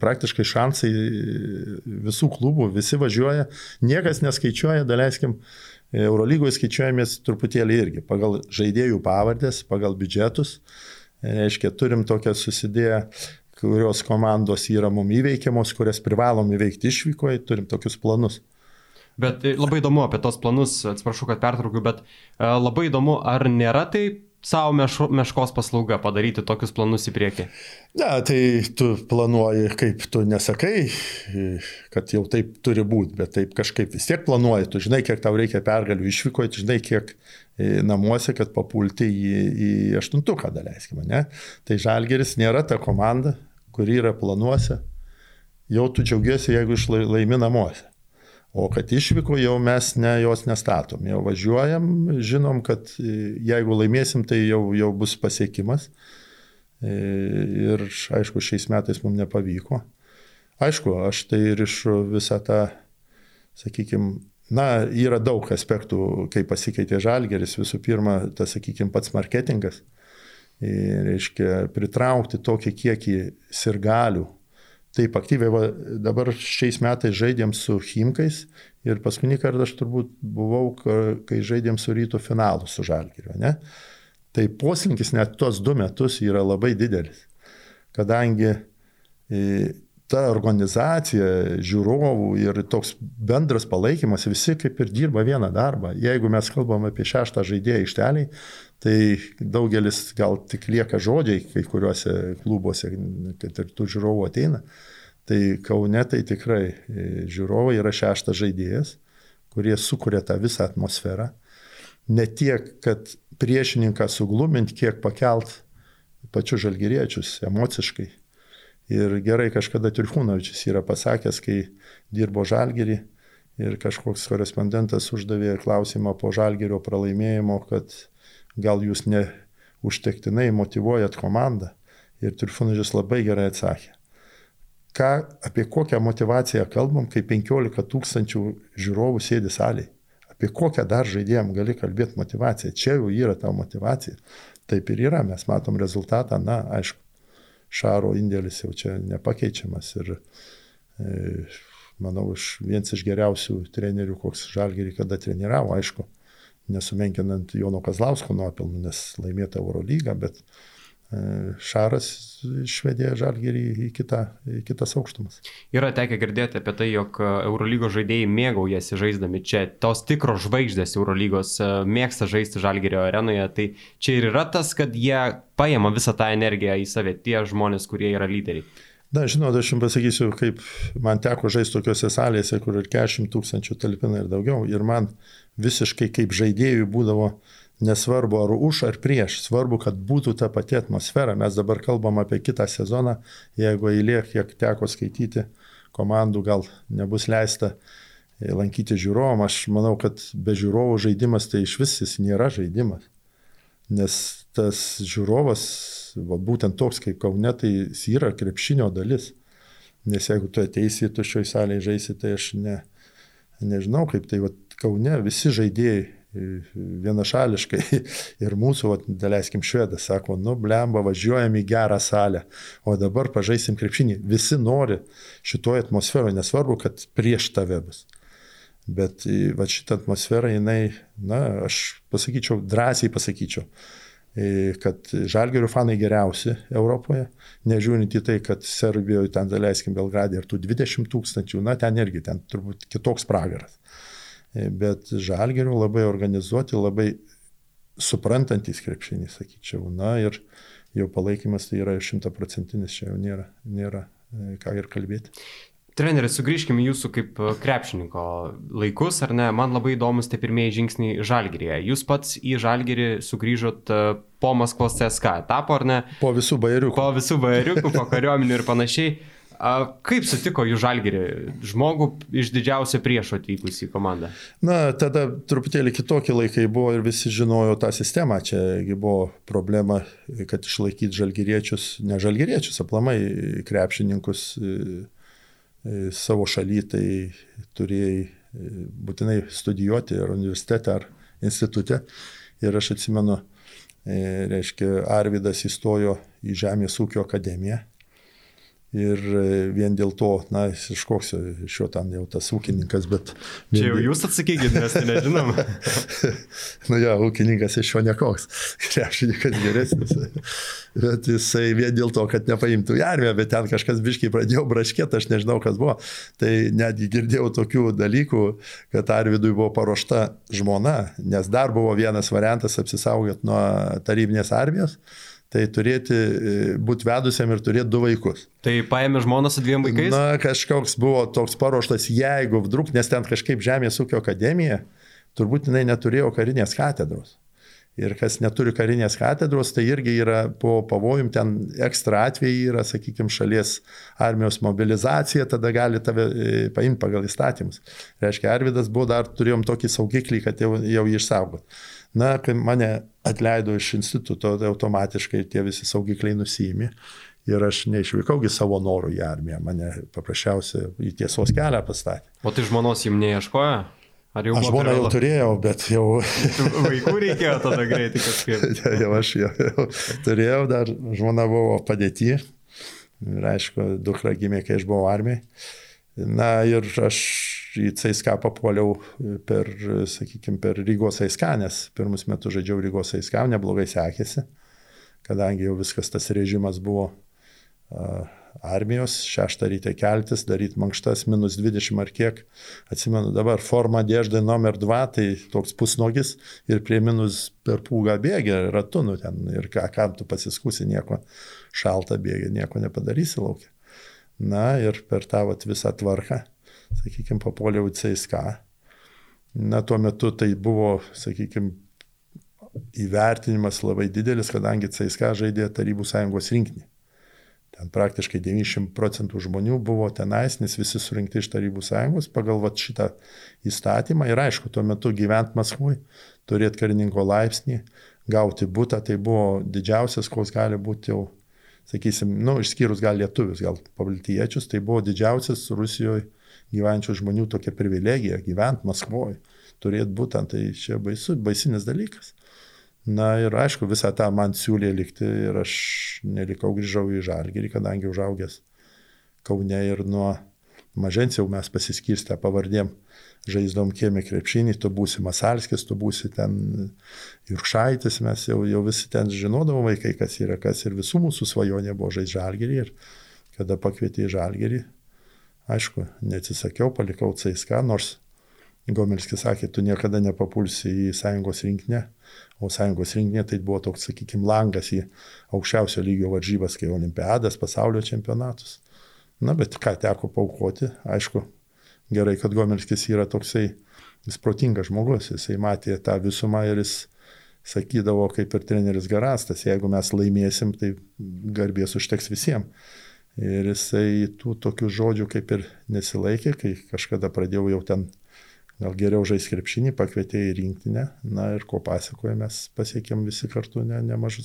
praktiškai šansai visų klubų, visi važiuoja, niekas neskaičiuoja, daleiskim, Eurolygoje skaičiuojamės truputėlį irgi pagal žaidėjų pavardės, pagal biudžetus. Reiškia, turim tokią susidėję, kurios komandos yra mum įveikiamos, kurias privalom įveikti išvykoje, turim tokius planus. Bet labai įdomu apie tos planus, atsiprašau, kad pertraukiu, bet labai įdomu, ar nėra taip savo mešo, meškos paslauga padaryti tokius planus į priekį? Ne, tai tu planuoji, kaip tu nesakai, kad jau taip turi būti, bet taip kažkaip vis tiek planuoji, tu žinai, kiek tau reikia pergalių išvykoje, tu žinai, kiek e, namuose, kad papulti į, į aštuntuką, daleiskime, ne? Tai Žalgeris nėra ta komanda, kuri yra planuose, jau tu džiaugiesi, jeigu išlaimi namuose. O kad išvyko jau mes ne, jos nestatom, jau važiuojam, žinom, kad e, jeigu laimėsim, tai jau, jau bus pasiekimas. E, ir aišku, šiais metais mums nepavyko. Aišku, aš tai rišu visą tą, sakykime, na, yra daug aspektų, kaip pasikeitė žalgeris. Visų pirma, tas, sakykime, pats marketingas. Ir, reiškia, pritraukti tokį kiekį sirgalių Taip, aktyviai va, dabar šiais metais žaidėm su Himkais ir paskutinį kartą aš turbūt buvau, kai žaidėm su rytų finalu su Žalgiriu. Ne? Tai poslinkis net tuos du metus yra labai didelis, kadangi e, ta organizacija, žiūrovų ir toks bendras palaikymas, visi kaip ir dirba vieną darbą. Jeigu mes kalbam apie šeštą žaidėją išteliai, tai daugelis gal tik lieka žodžiai kai kuriuose klubuose, kad ir tų žiūrovų ateina. Tai Kaune tai tikrai e, žiūrovai yra šeštas žaidėjas, kurie sukuria tą visą atmosferą. Ne tiek, kad priešininką suglumint, kiek pakelt pačius žalgyriečius emociškai. Ir gerai kažkada Turkūnovičius yra pasakęs, kai dirbo žalgyrį ir kažkoks korespondentas uždavė klausimą po žalgyrio pralaimėjimo, kad gal jūs ne užtektinai motivuojat komandą. Ir Turkūnovičius labai gerai atsakė. Ką, apie kokią motivaciją kalbam, kai 15 tūkstančių žiūrovų sėdi salėje? Apie kokią dar žaidėjim gali kalbėti motivaciją? Čia jau yra ta motivacija. Taip ir yra, mes matom rezultatą, na, aišku, Šaro indėlis jau čia nepakeičiamas ir e, manau, iš, vienas iš geriausių trenerių, koks Žalgerį kada treniravo, aišku, nesumenkinant Jono Kazlausko nuopelnų, nes laimėta Eurolygą, bet Šaras išvedė žalgerį į, kitą, į kitas aukštumas. Yra tekę girdėti apie tai, jog Eurolygos žaidėjai mėgaujasi žaisdami čia. Tos tikros žvaigždės Eurolygos mėgsta žaisti žalgerio arenoje. Tai čia ir yra tas, kad jie paima visą tą energiją į save, tie žmonės, kurie yra lyderiai. Na, žinot, aš jums pasakysiu, kaip man teko žaisti tokiuose salėse, kur ir 40 tūkstančių talpina ir daugiau. Ir man visiškai kaip žaidėjui būdavo Nesvarbu ar už ar prieš, svarbu, kad būtų ta pati atmosfera. Mes dabar kalbam apie kitą sezoną, jeigu eilė, kiek teko skaityti, komandų gal nebus leista lankyti žiūrovom. Aš manau, kad be žiūrovų žaidimas tai iš vis jis nėra žaidimas. Nes tas žiūrovas, va, būtent toks kaip Kaune, tai jis yra krepšinio dalis. Nes jeigu tu ateisi į tuščioj salėje žaisi, tai aš ne, nežinau kaip tai, va, Kaune visi žaidėjai vienašališkai ir mūsų, daleiskim, švedas sako, nu, blemba, važiuojam į gerą salę, o dabar pažaisim krepšinį. Visi nori šitoje atmosferoje, nesvarbu, kad prieš tave bus. Bet va šitą atmosferą jinai, na, aš pasakyčiau, drąsiai pasakyčiau, kad žalgerių fanai geriausi Europoje, nežiūrint į tai, kad Serbijoje, ten, daleiskim, Belgradė ir tų 20 tūkstančių, na, ten irgi, ten turbūt kitoks pragaras bet žalgerių labai organizuoti, labai suprantantis krepšinį, sakyčiau. Na ir jau palaikymas tai yra šimtaprocentinis, čia jau nėra, nėra e, ką ir kalbėti. Treneris, sugrįžkime jūsų kaip e, krepšininko laikus, ar ne? Man labai įdomus tie pirmieji žingsniai žalgerėje. Jūs pats į žalgerį sugrįžot e, po Maskvos CSK etapo, ar ne? Po visų bairiukų. Po visų bairiukų, po kariuomenių ir panašiai. A, kaip sutiko jų žalgerį, žmogų iš didžiausio priešo atvykus į komandą? Na, tada truputėlį kitokie laikai buvo ir visi žinojo tą sistemą. Čiagi buvo problema, kad išlaikyti žalgeriečius, ne žalgeriečius, aplamai krepšininkus e, e, savo šaly, tai turėjai e, būtinai studijuoti ar universitete, ar institute. Ir aš atsimenu, reiškia, Arvidas įstojo į Žemės ūkio akademiją Ir e, vien dėl to, na, iš koks iš jo ten jau tas ūkininkas, bet... Čia jau jūs atsakykit, mes tai nežinom. nu jo, ūkininkas iš jo nekoks, krepšininkas geresnis. bet jisai vien dėl to, kad nepaimtų į armiją, bet ten kažkas biškai pradėjo braškėti, aš nežinau, kas buvo. Tai netgi girdėjau tokių dalykų, kad Arvidui buvo paruošta žmona, nes dar buvo vienas variantas apsisaugoti nuo tarybinės armijos tai turėti, e, būti vedusiam ir turėti du vaikus. Tai paėmė žmoną su dviem vaikais? Na, kažkoks buvo toks paruoštas, jeigu vdruk, nes ten kažkaip Žemės ūkio akademija, turbūt jinai neturėjo karinės katedros. Ir kas neturi karinės katedros, tai irgi yra po pavojum, ten ekstra atvejai yra, sakykime, šalies armijos mobilizacija, tada gali tave e, paimti pagal įstatymus. Reiškia, Arvidas buvo dar, turėjom tokį saugiklį, kad jau, jau jį išsaugot. Na, kai mane atleido iš instituto, tai automatiškai tie visi saugikliai nusijimi. Ir aš neišvykaugi savo norų į armiją, mane paprasčiausiai į tiesos kelią pastatė. O tai žmonos jums neieškoja? Ar jau aš žmoną jau turėjau, bet jau... Vaikų reikėjo tada greitai kažkaip. ja, jau aš jau, jau turėjau, dar žmona buvo padėti. Ir aišku, dukra gimė, kai aš buvau armijai. Na ir aš į CSK papuoliau per, sakykime, per Rygos ASK, nes pirmus metus žaidžiau Rygos ASK, neblogai sekėsi, kadangi jau viskas tas režimas buvo uh, armijos, šeštą ryte keltis, daryti mankštas, minus 20 ar kiek. Atsimenu dabar, forma dėždai numer 2, tai toks pusnogis ir prie minus per pūgą bėgi ratu, nu ten ir ką, kam tu pasiskusi, nieko šaltą bėgi, nieko nepadarysi laukia. Na ir per tą vat, visą tvarką sakykime, papuoliau į CSK. Na, tuo metu tai buvo, sakykime, įvertinimas labai didelis, kadangi CSK žaidė Tarybų sąjungos rinkinį. Ten praktiškai 90 procentų žmonių buvo tenais, nes visi surinkti iš Tarybų sąjungos pagal vat, šitą įstatymą. Ir aišku, tuo metu gyvent Maskvui, turėti karininko laipsnį, gauti būtą, tai buvo didžiausias, koks gali būti jau, sakysim, nu, išskyrus gal lietuvius, gal pabaltiečius, tai buvo didžiausias Rusijoje gyvenčių žmonių tokia privilegija gyventi Maskvoje, turėti būtent, tai čia baisu, baisinis dalykas. Na ir aišku, visą tą man siūlė likti ir aš nelikau grįžau į Žalgirį, kadangi užaugęs Kaune ir nuo mažens jau mes pasiskirstę pavardėm žaisdom kiemė krepšinį, tu būsi Masalskis, tu būsi ten Jurkšaitis, mes jau, jau visi ten žinodavom vaikai, kas yra kas ir visų mūsų svajonė buvo žaisti žalgerį ir kada pakvietė į žalgerį, aišku, neatsisakiau, palikau CSK, nors Gomelskis sakė, tu niekada nepapulsi į sąjungos rinkinę, o sąjungos rinkinė tai buvo toks, sakykime, langas į aukščiausio lygio varžybas, kai olimpiadas, pasaulio čempionatus. Na, bet ką teko paukoti, aišku, gerai, kad Gomelskis yra toksai, jis protingas žmogus, jisai matė tą visumą ir jis sakydavo, kaip ir treneris Garastas, jeigu mes laimėsim, tai garbės užteks visiems. Ir jisai tų tokių žodžių kaip ir nesilaikė, kai kažkada pradėjau jau ten gal geriau žais krepšinį, pakvietė į rinktinę, na ir ko pasakoja, mes pasiekėm visi kartu ne, nemažų,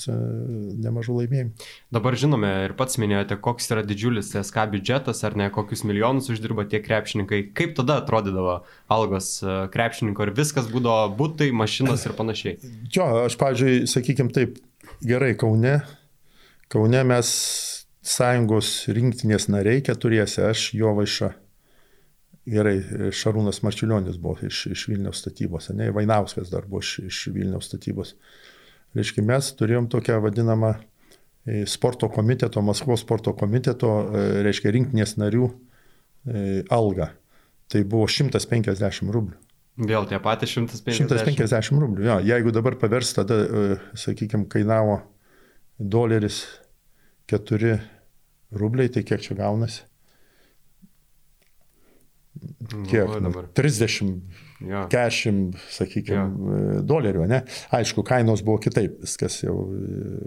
nemažų laimėjimų. Dabar žinome ir pats minėjote, koks yra didžiulis SK biudžetas, ar ne, kokius milijonus uždirba tie krepšininkai, kaip tada atrodydavo algos e, krepšininko ir viskas būdavo būtai, mašinos ir panašiai. Jo, aš, pavyzdžiui, sakykime taip, gerai, Kaune, Kaune mes sąjungos rinktinės nariai keturiese, aš jo vaiša Gerai, Šarūnas Marčiulionis buvo iš, iš Vilniaus statybos, ne, Vainauskas dar buvo iš, iš Vilniaus statybos. Reiškia, mes turėjom tokią vadinamą e, sporto komiteto, Maskvos sporto komiteto, e, reiškia, rinktinės narių e, algą. Tai buvo 150 rublių. Vėl tie patys 150. 150 rublių. Jo, jeigu dabar pavers, tada, sakykime, kainavo doleris 4 rubliai, tai kiek čia gaunasi? kiek, nu, 30, ja. 40, sakykime, ja. dolerių, ne? Aišku, kainos buvo kitaip, viskas jau,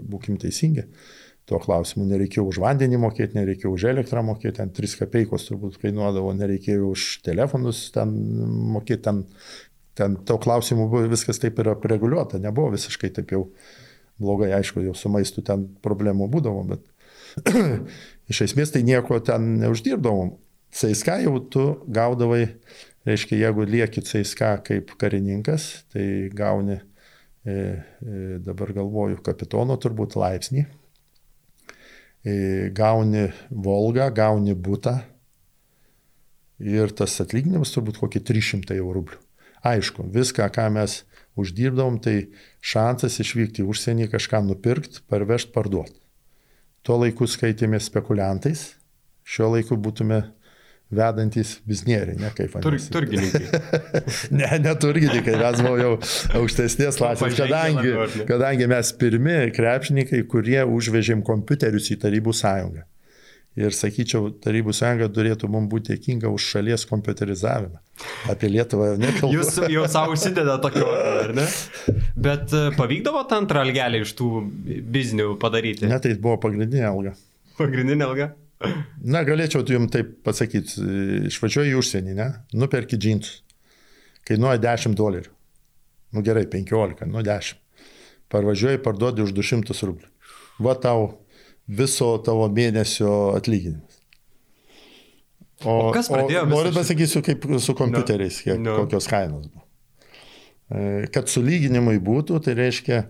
būkim teisingi. Tuo klausimu nereikėjo už vandenį mokėti, nereikėjo už elektrą mokėti, ten 3 kapeikos turbūt kainuodavo, nereikėjo už telefonus ten mokėti, ten, ten to klausimu buvo viskas taip yra reguliuota, nebuvo visiškai taip jau blogai, aišku, jau su maistu ten problemų būdavo, bet iš esmės tai nieko ten neuždirbdavom. CSK jau tu gaudavai, reiškia, jeigu lieki CSK kaip karininkas, tai gauni, e, e, dabar galvoju, kapitono turbūt laipsnį, e, gauni Volgą, gauni būtą ir tas atlyginimas turbūt kokį 300 eurų. Aišku, viską, ką mes uždirbdavom, tai šansas išvykti į užsienį kažką nupirkti, parvežti, parduoti. Tuo laiku skaitėme spekuliantais, šiuo laiku būtume vedantys biznieriai, ne kaip. Tur, turgininkai. ne, ne turgininkai, mes buvome jau aukštesnės klasės, kadangi, kadangi mes pirmi krepšininkai, kurie užvežėm kompiuterius į Tarybų sąjungą. Ir sakyčiau, Tarybų sąjunga turėtų mums būti dėkinga už šalies kompiuterizavimą. Apie Lietuvą jau nekalbu. Jūs jau savo užsideda tokio, ar ne? Bet e, pavykdavo tą antrą algelį iš tų biznių padaryti? Ne, tai buvo pagrindinė alga. Pagrindinė alga? Na, galėčiau jums taip pasakyti, išvažiuoji į užsienį, ne? Nuperki džinsus. Kainuoja 10 dolerių. Nu gerai, 15, nu 10. Parvažiuoji, parduodi už 200 rublių. Va tau viso tavo mėnesio atlyginimas. O, o kas pradėjo? O, noriu pasakysiu, kaip su kompiuteriais, kiek, no. kokios kainos buvo. E, kad sulyginimui būtų, tai reiškia,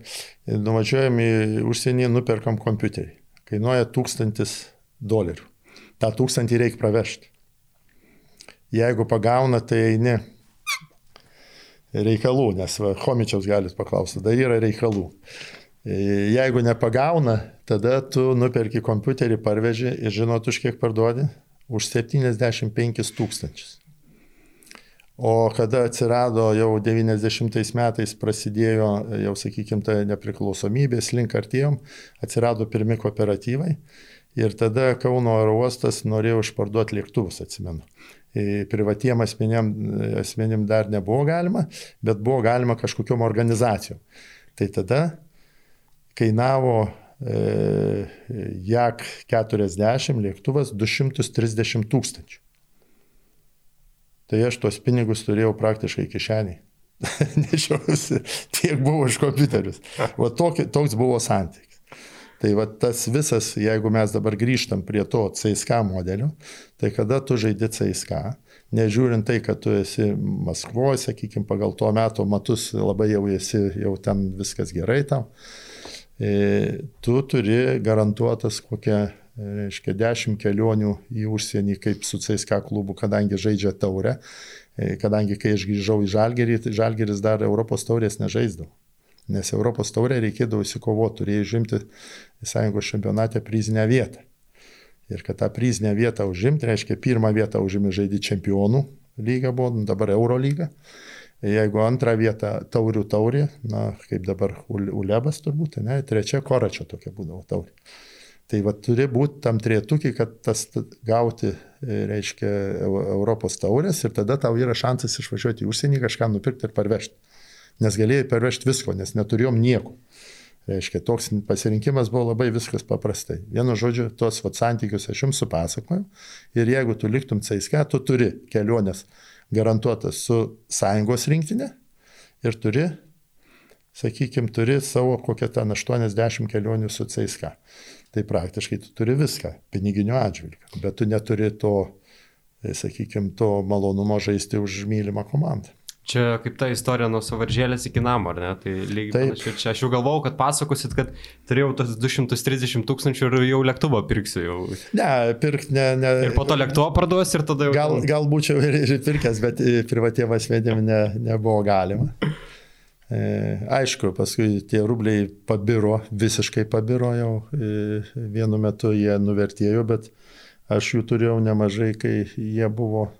nuvažiuojam į užsienį, nuperkam kompiuterį. Kainuoja 1000 dolerių. Ta tūkstantį reikia pravežti. Jeigu pagauna, tai eini reikalų, nes va, homičiaus galit paklausti, tai yra reikalų. Jeigu nepagauna, tada tu nuperki kompiuterį, parveži ir žinot, už kiek parduodi? Už 75 tūkstančius. O kada atsirado jau 90 metais prasidėjo, jau sakykime, ta nepriklausomybės link artėjom, atsirado pirmi kooperatyvai Ir tada Kauno oro uostas norėjo išparduoti lėktuvus, atsimenu. E, privatiem asmenim, asmenim dar nebuvo galima, bet buvo galima kažkokiam organizacijom. Tai tada kainavo e, JAK 40 lėktuvas 230 tūkstančių. Tai aš tuos pinigus turėjau praktiškai kišeniai. Nešiausi, tiek buvo iš kompiuterius. O toks buvo santykis. Tai va tas visas, jeigu mes dabar grįžtam prie to CSK modelio, tai kada tu žaidži CSK, nežiūrint tai, kad tu esi Maskvoje, sakykime, pagal tuo metu matus labai jau esi, jau ten viskas gerai tau, e, tu turi garantuotas kokią reiškia 10 kelionių į užsienį kaip su CSK klubu, kadangi žaidžia taurę, e, kadangi kai aš grįžau į Žalgerį, tai Žalgeris dar Europos taurės nežaisdavo. Nes Europos taurė reikėdavo įsikovoti, turėjai žimti sąjungos čempionate prizinę vietą. Ir kad tą prizinę vietą užimti, reiškia pirmą vietą užimi žaidži čempionų lyga buvo, dabar Euro lyga. Jeigu antrą vietą taurių taurė, na, kaip dabar Ulebas turbūt, ne, trečia Koračio tokia būdavo taurė. Tai va turi būti tam trietukiai, kad tas gauti, e, reiškia, Europos taurės ir tada tau yra šansas išvažiuoti į užsienį, kažką nupirkti ir parvežti. Nes galėjai parvežti visko, nes neturėjom nieko. Reiškia, toks pasirinkimas buvo labai viskas paprastai. Vienu žodžiu, tuos vat, santykius aš jums supasakojau ir jeigu tu liktum CSK, tu turi keliones garantuotas su sąjungos rinktinė ir turi, sakykime, turi savo kokią ten 80 kelionių su CSK. Tai praktiškai tu turi viską piniginiu atžvilgiu, bet tu neturi to, sakykime, to malonumo žaisti už mylimą komandą. Čia kaip ta istorija nuo savaržėlės iki namo, ar ne? Tai lygiai panašiai. Čia aš jau galvojau, kad pasakosit, kad turėjau tas 230 tūkstančių ir jau lėktuvą pirksiu. Jau. Ne, pirk, ne, ne. Ir po to lėktuvą parduos ir tada jau. Gal, gal būčiau ir, ir pirkęs, bet privatiem asmenėm ne, nebuvo galima. E, aišku, paskui tie rubliai pabiro, visiškai pabiro jau, e, vienu metu jie nuvertėjo, bet aš jų turėjau nemažai, kai jie buvo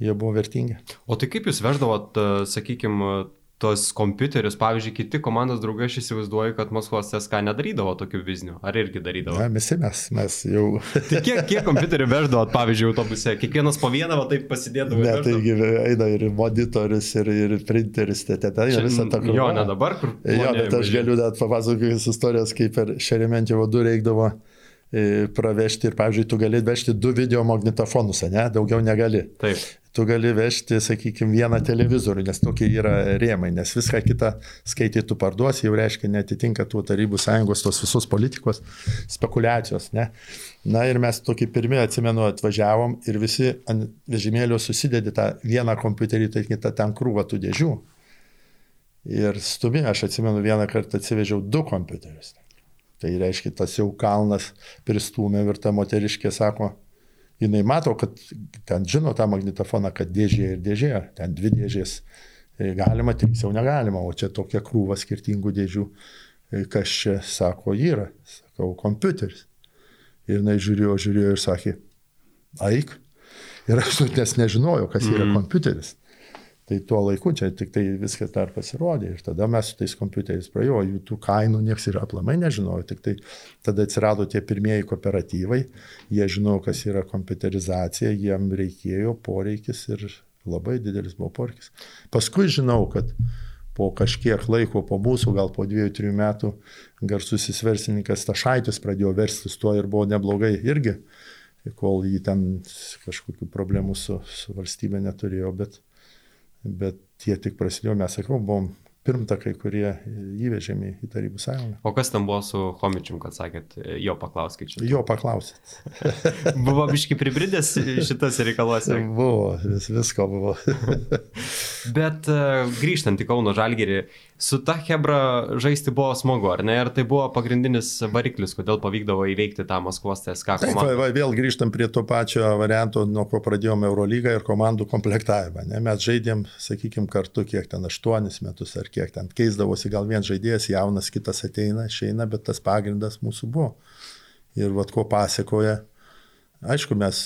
jie buvo vertingi. O tai kaip jūs veždavot, e, sakykime, tos kompiuterius, pavyzdžiui, kiti komandos draugai, aš įsivaizduoju, kad Maskvos SK nedarydavo tokių biznių. Ar irgi darydavo? Na, visi mes, mes jau. tai kiek, kiek kompiuterių veždavot, pavyzdžiui, autobuse? Kiekvienas po vieną, va taip pasidėdavo. Ne, taigi eina ir monitorius, ir, ir printeris, tai ten tai visą tą kur. Jo, ne dabar, kur. Jo, bet aš galiu net papasakoti istorijas, kaip per Šerementėvo du reikdavo e, pravežti ir, pavyzdžiui, tu gali vežti du video magnetofonus, ne, daugiau negali. Taip tu gali vežti, sakykime, vieną televizorių, nes tokie yra rėmai, nes viską kitą skaitai tu parduosi, jau reiškia netitinka tų tarybų sąjungos tos visos politikos spekulacijos. Ne? Na ir mes tokį pirmie, atsimenu, atvažiavom ir visi ant vežimėlio susidedi tą vieną kompiuterį, tai kitą ten krūvą tų dėžių. Ir stumi, aš atsimenu, vieną kartą atsivežiau du kompiuterius. Tai reiškia, tas jau kalnas pristumė ir ta moteriškė sako, jinai mato, kad ten žino tą magnetofoną, kad dėžė ir dėžė, ten dvi dėžės e, galima, trys jau negalima, o čia tokia krūva skirtingų dėžių, e, kas čia sako yra, sakau, kompiuteris. Ir jinai žiūrėjo, žiūrėjo ir sakė, aik. Ir aš nes nežinojau, kas yra mm. kompiuteris. Tai tuo laiku čia tik tai viskas dar pasirodė ir tada mes su tais kompiuteriais praėjo, jų tų kainų niekas ir aplamai nežinojo, tik tai tada atsirado tie pirmieji kooperatyvai, jie žinojo, kas yra kompiuterizacija, jiem reikėjo poreikis ir labai didelis buvo poreikis. Paskui žinau, kad po kažkiek laiko, po mūsų, gal po dviejų, trijų metų, garsusis verslininkas Tašaitis pradėjo verstis tuo ir buvo neblogai irgi, kol jį ten kažkokių problemų su, su valstybė neturėjo, bet bet tie tik prasidėjo, mes sakau, buvom pirmtakai, kurie įvežėme į Tarybų sąjungą. O kas tam buvo su Homičium, kad sakėt, jo paklauskit čia? Jo paklausėt. buvo biški pribridęs šitas reikaluose. Buvo, vis, visko buvo. Bet uh, grįžtant į Kauno Žalgirį, su ta Hebra žaisti buvo smagu, ar ne? Ir tai buvo pagrindinis variklis, kodėl pavykdavo įveikti tą Maskvos TSK komandą. Taip, va, vėl grįžtam prie to pačio varianto, nuo ko pradėjome Eurolygą ir komandų komplektavimą. Ne? Mes žaidėm, sakykime, kartu kiek ten, aštuonis metus ar kiek ten. Keisdavosi gal vien žaidėjas, jaunas, kitas ateina, išeina, bet tas pagrindas mūsų buvo. Ir vad ko pasiekoja. Aišku, mes,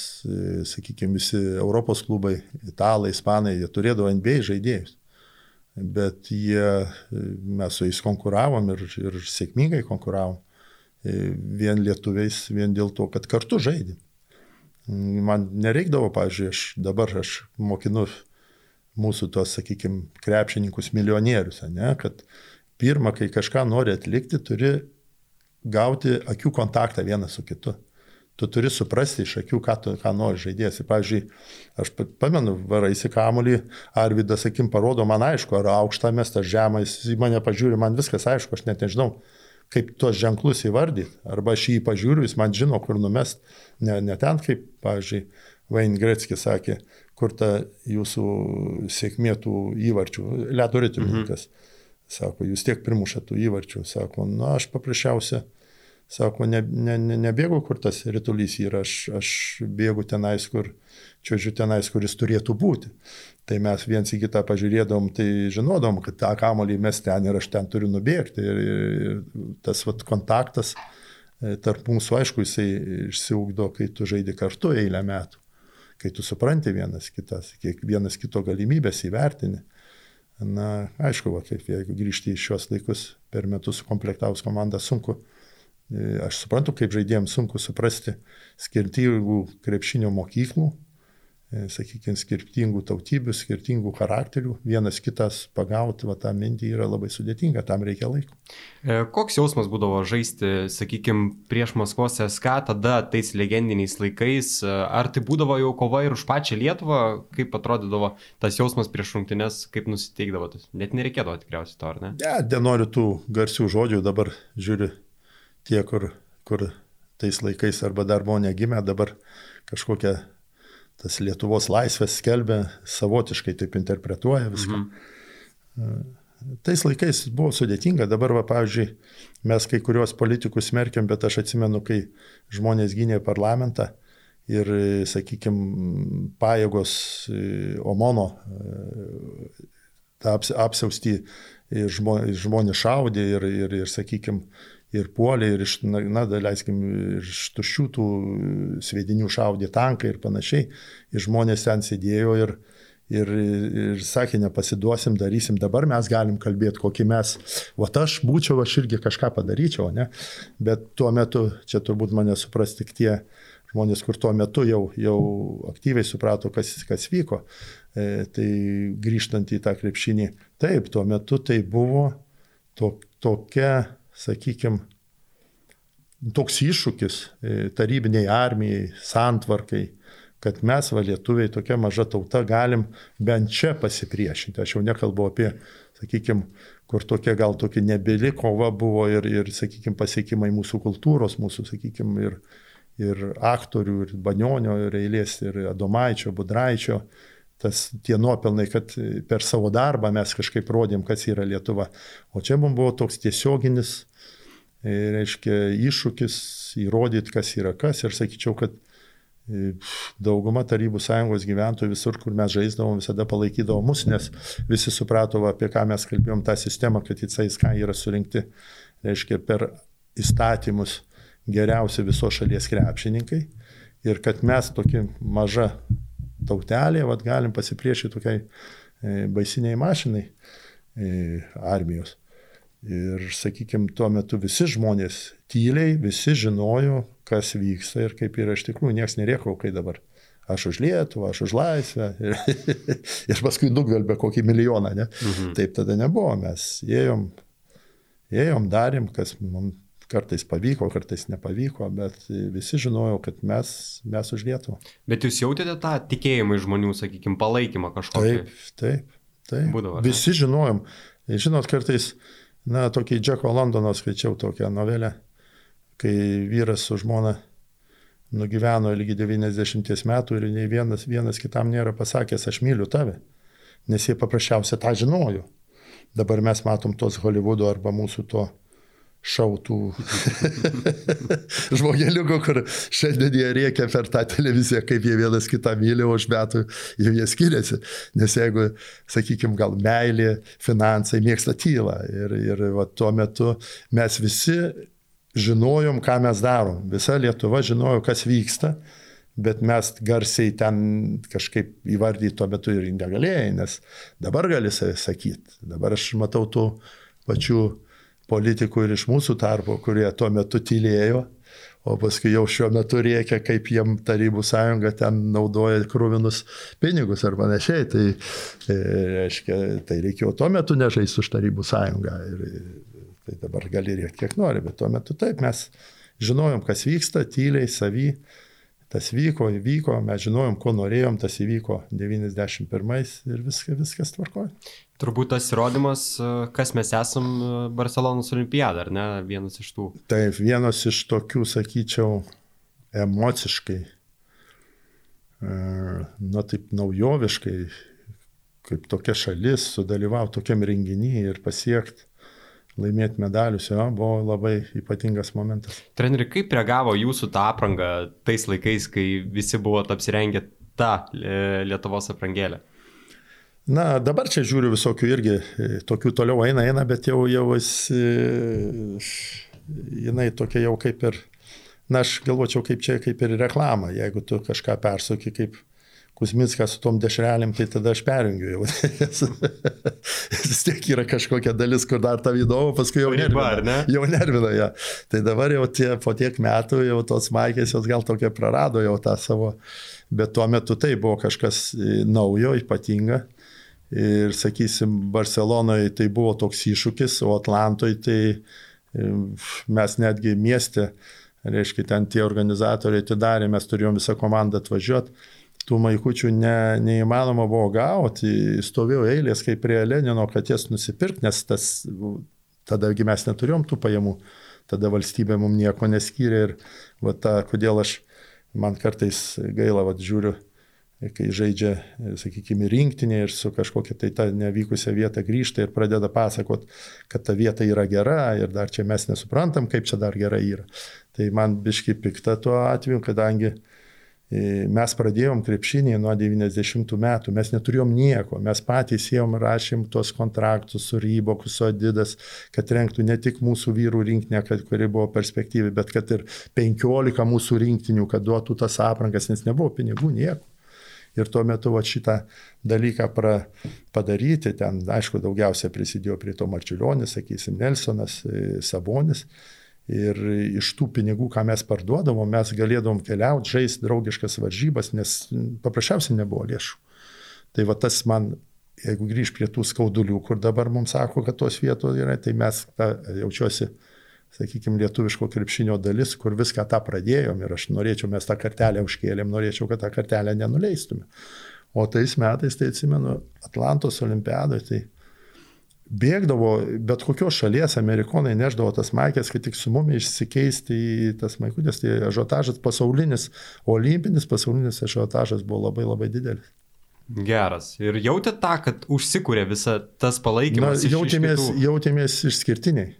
sakykime, visi Europos klubai, italai, ispanai, jie turėdavo NBA žaidėjus bet jie, mes su jais konkuravom ir, ir sėkmingai konkuravom. E, vien lietuviais, vien dėl to, kad kartu žaidėm. Man nereikdavo, pavyzdžiui, aš dabar aš mokinu mūsų tos, sakykime, krepšininkus milijonierius, ne, kad pirmą, kai kažką nori atlikti, turi gauti akių kontaktą vienas su kitu tu turi suprasti iš akių, ką, tu, ką nori žaidėjas. Pavyzdžiui, aš pamenu, varaisi kamuolį, Arvidas, sakim, parodo man aišku, ar aukštą mestas žemą, jis į mane pažiūri, man viskas aišku, aš net nežinau, kaip tuos ženklus įvardyti. Arba aš jį pažiūriu, jis man žino, kur numest, ne, ne ten, kaip, pavyzdžiui, Vain Gretskis sakė, kur ta jūsų sėkmė tų įvarčių, ledo ritulininkas. Mhm. Sako, jūs tiek primušat tų įvarčių. Sako, na, aš paprasčiausia Sako, ne, ne, ne, nebėgu, kur tas rytulys yra, aš, aš bėgu tenais, kur, čiūžiu tenais, kuris turėtų būti. Tai mes viens į kitą pažiūrėdom, tai žinodom, kad tą kamolį mes ten ir aš ten turiu nubėgti. Ir, ir tas vat, kontaktas e, tarp mūsų, aišku, jisai išsiugdo, kai tu žaidi kartu eilę metų, kai tu supranti vienas kitas, kiekvienas kito galimybės įvertini. Na, aišku, va, kaip jeigu grįžti į šios laikus per metus komplektavus komandą sunku, aš suprantu, kaip žaidėjams sunku suprasti skirtingų krepšinio mokyklų, e, sakykime, skirtingų tautybių, skirtingų charakterių, vienas kitas pagauti, va tą mintį yra labai sudėtinga, tam reikia laiko. E, koks jausmas būdavo žaisti, sakykime, prieš Maskvos SK, tada tais legendiniais laikais, ar tai būdavo jau kova ir už pačią Lietuvą, kaip atrodydavo tas jausmas prieš rungtynes, kaip nusiteikdavo, net nereikėdavo tikriausiai to, ar ne? Ne, nenoriu tų garsių žodžių, dabar žiūri tie, kur, kur tais laikais arba dar buvo negimę, dabar kažkokią tas Lietuvos laisvės skelbia, savotiškai taip interpretuoja viską. Mhm. Tais laikais buvo sudėtinga, dabar, va, pavyzdžiui, mes kai kuriuos politikus smerkiam, bet aš atsimenu, kai žmonės gynė parlamentą ir, sakykime, pajėgos Omono tą apsiaustį žmonės šaudė ir, ir, ir sakykime, ir puolė, ir iš, na, na daleiskim, iš tuščių tų sviedinių šaudė tankai ir panašiai. Ir žmonės ten sėdėjo ir, ir, ir sakė, nepasiduosim, darysim, dabar mes galim kalbėti, kokį mes, o aš būčiau, aš irgi kažką padaryčiau, ne? Bet tuo metu, čia turbūt mane supras tik tie žmonės, kur tuo metu jau, jau aktyviai suprato, kas, kas vyko. E, tai grįžtant į tą krepšinį, taip, tuo metu tai buvo to, tokia sakykime, toks iššūkis e, tarybiniai armijai, santvarkai, kad mes, va lietuviai, tokia maža tauta, galim bent čia pasipriešinti. Aš jau nekalbu apie, sakykime, kur tokia gal tokia nebili kova buvo ir, ir sakykime, pasiekimai mūsų kultūros, mūsų, sakykime, ir, ir aktorių, ir Banionio, ir eilės, ir Adomaičio, Budraičio. Tas tie nuopelnai, kad per savo darbą mes kažkaip rodėm, kas yra Lietuva. O čia mums buvo toks tiesioginis reiškia, iššūkis įrodyti, kas yra kas. Ir sakyčiau, kad e, dauguma Tarybų sąjungos gyventojų visur, kur mes žaisdavom, visada palaikydavo mus, nes visi suprato, apie ką mes kalbėjom, tą sistemą, kad į CSK yra surinkti, reiškia, per įstatymus geriausi viso šalies krepšininkai ir kad mes tokia maža tautelė, vad galim pasipriešyti tokiai e, baisiniai mašinai e, armijos. Ir, sakykime, tuo metu visi žmonės tyliai, visi žinojo, kas vyksta ir kaip yra iš tikrųjų, niekas nerėkau, kai dabar. Aš už Lietuvą, aš už laisvę. Ir, ir paskui nugvelbė kokį milijoną, ne? Mhm. Taip tada nebuvo, mes ėjom, ėjom, darėm, kas mums kartais pavyko, kartais nepavyko, bet visi žinojo, kad mes, mes už Lietuvą. Bet jūs jautėte tą tikėjimą iš žmonių, sakykime, palaikymą kažkokį? Taip, taip, taip. Būdavo, visi žinojom. Žinot, kartais Na, tokį Džeko Londono skaičiau tokią novelę, kai vyras su žmona nugyveno ilgi 90 metų ir nei vienas, vienas kitam nėra pasakęs, aš myliu tave, nes jie paprasčiausiai tą žinojo. Dabar mes matom tos Hollywoodo arba mūsų to šautų žmogeliukų, kur šiandien jie reikia per tą televiziją, kaip jie vienas kitą myli, už metų jau jie skiriasi. Nes jeigu, sakykime, gal meilė, finansai mėgsta tylą. Ir, ir va, tuo metu mes visi žinojom, ką mes darom. Visa Lietuva žinojo, kas vyksta. Bet mes garsiai ten kažkaip įvardyti tuo metu ir negalėjai, nes dabar gali sakyti. Dabar aš matau tų pačių politikų ir iš mūsų tarpo, kurie tuo metu tylėjo, o paskui jau šiuo metu reikia, kaip jiem Tarybų sąjunga ten naudoja krūvinus pinigus ar panašiai. Tai, e, reiškia, tai reikėjo tuo metu nežaisti už Tarybų sąjungą. Ir, tai dabar gali rėkti kiek nori, bet tuo metu taip mes žinojom, kas vyksta, tyliai, savy. Tas vyko, įvyko, mes žinojom, ko norėjom, tas įvyko 91 ir viskas, viskas tvarkoja. Turbūt tas įrodymas, kas mes esam e, Barcelonos olimpiada, ar ne, vienas iš tų. Taip, vienas iš tokių, sakyčiau, emociškai, e, na taip naujoviškai, kaip tokia šalis, sudalyvauti tokiam renginiui ir pasiekti laimėti medalius, jo, buvo labai ypatingas momentas. Treneri, kaip reagavo jūsų tą aprangą tais laikais, kai visi buvo apsirengę tą e, Lietuvos aprangėlę? Na, dabar čia žiūriu visokių irgi, e, tokių toliau eina, eina, bet jau, jau jis, e, jinai tokia jau kaip ir, na, aš galvočiau, kaip čia, kaip ir reklama, jeigu tu kažką persuki, kaip Kusmickas su tom dešrelėm, tai tada aš perjungiu jau. vis tiek yra kažkokia dalis, kur dar tą įdomu, paskui jau nervina. Ne? Jau nervina ją. Ja. Tai dabar jau tie, po tiek metų jau tos maikės jos gal tokia prarado jau tą savo, bet tuo metu tai buvo kažkas e, naujo, ypatinga. Ir sakysim, Barcelonoje tai buvo toks iššūkis, o Atlantoje tai e, mes netgi mieste, reiškia, ten tie organizatoriai atidarė, mes turėjom visą komandą atvažiuoti tų maikučių ne, neįmanoma buvo gauti, stovėjau eilės kaip prie Lenino, kad jas nusipirkti, nes tas, tadagi mes neturėjom tų pajamų, tada valstybė mums nieko neskyrė ir va ta, kodėl aš, man kartais gaila, va žiūriu, kai žaidžia, sakykime, rinktinė ir su kažkokia tai ta nevykusią vietą grįžta ir pradeda pasakot, kad ta vieta yra gera ir dar čia mes nesuprantam, kaip čia dar gerai yra. Tai man biški pikta tuo atveju, kadangi uh, mes pradėjom krepšinį nuo 90 metų, mes neturėjom nieko, mes patys jom rašėm tuos kontraktus su Ryboku, su Adidas, kad renktų ne tik mūsų vyrų rinktinė, kuri buvo perspektyvi, bet kad ir 15 mūsų rinktinių, kad duotų tas aprangas, nes nebuvo pinigų nieko. Ir tuo metu va, šitą dalyką pra, padaryti, ten aišku daugiausia prisidėjo prie to Marčiulionis, sakysim, Nelsonas, e, Sabonis. Ir iš tų pinigų, ką mes parduodavom, mes galėdavom keliauti, žaisti draugiškas varžybas, nes paprasčiausiai nebuvo lėšų. Tai va tas man, jeigu grįž prie tų skaudulių, kur dabar mums sako, kad tos vietos yra, tai mes ta, jaučiuosi, sakykime, lietuviško krepšinio dalis, kur viską tą pradėjom ir aš norėčiau, mes tą kartelę užkėlėm, norėčiau, kad tą kartelę nenuleistume. O tais metais, tai atsimenu, Atlantos olimpiadoje, tai bėgdavo bet kokios šalies, amerikonai neždavo tas maikės, kad tik su mumi išsikeisti į tas maikutės, tai ažiotažas pasaulinis, olimpinis pasaulinis ažiotažas buvo labai labai didelis. Geras. Ir jautėte tą, kad užsikūrė visa tas palaikymas? Na, jautėmės, iš kitų... jautėmės išskirtiniai.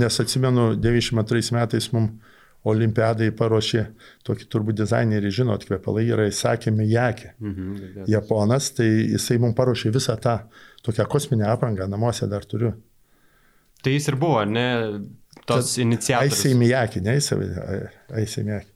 Nes atsimenu, 92 metais mums olimpiadai paruošė tokį turbūt dizainerį, žinot, kvepalai yra įsakė Miyake. Mhm, Japonas, tai jisai mums paruošė visą tą tokią kosminę aprangą, namuose dar turiu. Tai jis ir buvo, ne, tos iniciatyvos. Aisei Miyake, ne Aisei Miyake.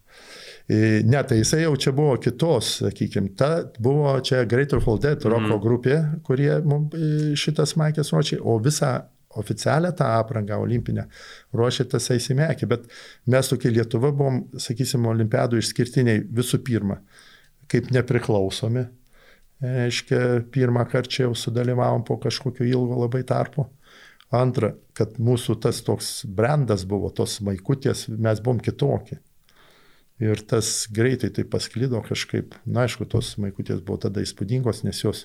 Ne, tai jisai jau čia buvo kitos, sakykime, ta buvo čia Greater Fall Dead roko mm. grupė, kurie mums šitas makės ruošė, o visą oficialią tą aprangą olimpinę ruošė tas Aisimekė, bet mes tokie Lietuva buvom, sakysim, olimpiadų išskirtiniai visų pirma, kaip nepriklausomi. Aiškia, pirmą kartą čia jau sudalyvavom po kažkokio ilgo labai tarpo. Antra, kad mūsų tas toks brandas buvo, tos maikutės, mes buvom kitokie. Ir tas greitai tai pasklido kažkaip, na aišku, tos maikutės buvo tada įspūdingos, nes jos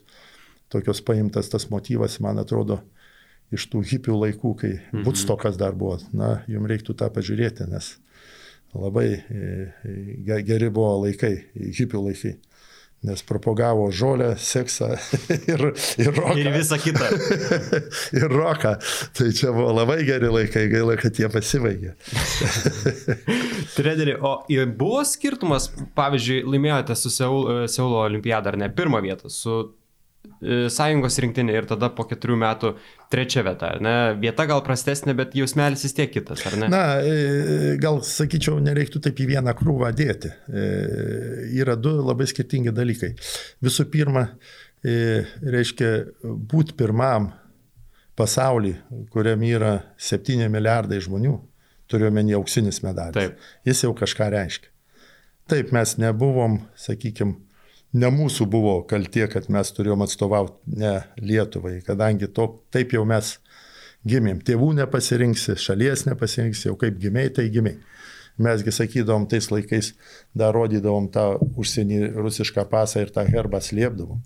tokios paimtas tas motyvas, man atrodo, iš tų hipių laikų, kai mhm. Woodstockas dar buvo. Na, jums reiktų tą pažiūrėti, nes labai e, e, geri buvo laikai, hipių laikai. Nes propagavo žolę, seksą ir, ir roką. Ir visą kitą. ir roką. Tai čia buvo labai geri laikai, gaila, kad jie pasibaigė. Treneri, o buvo skirtumas, pavyzdžiui, laimėjote su Seulo, Seulo olimpiadą ar ne pirmą vietą, su E, sąjungos rinktinė ir tada po keturių metų trečia vieta. Ne? Vieta gal prastesnė, bet jausmelis vis tiek kitas, ar ne? Na, e, gal sakyčiau, nereiktų taip į vieną krūvą dėti. E, yra du labai skirtingi dalykai. Visų pirma, reiškia būti pirmam pasaulį, kuriam yra 7 milijardai žmonių, turiuomenį auksinis medalis. Taip. Jis jau kažką reiškia. Taip, mes nebuvom, sakykime, ne mūsų buvo kaltie, kad mes turėjom atstovauti ne Lietuvai, kadangi to, taip jau mes gimėm. Tėvų nepasirinksi, šalies nepasirinksi, jau kaip gimiai, tai gimiai. Mesgi sakydom, tais laikais dar rodydavom tą užsienį rusišką pasą ir tą herbą slėpdavom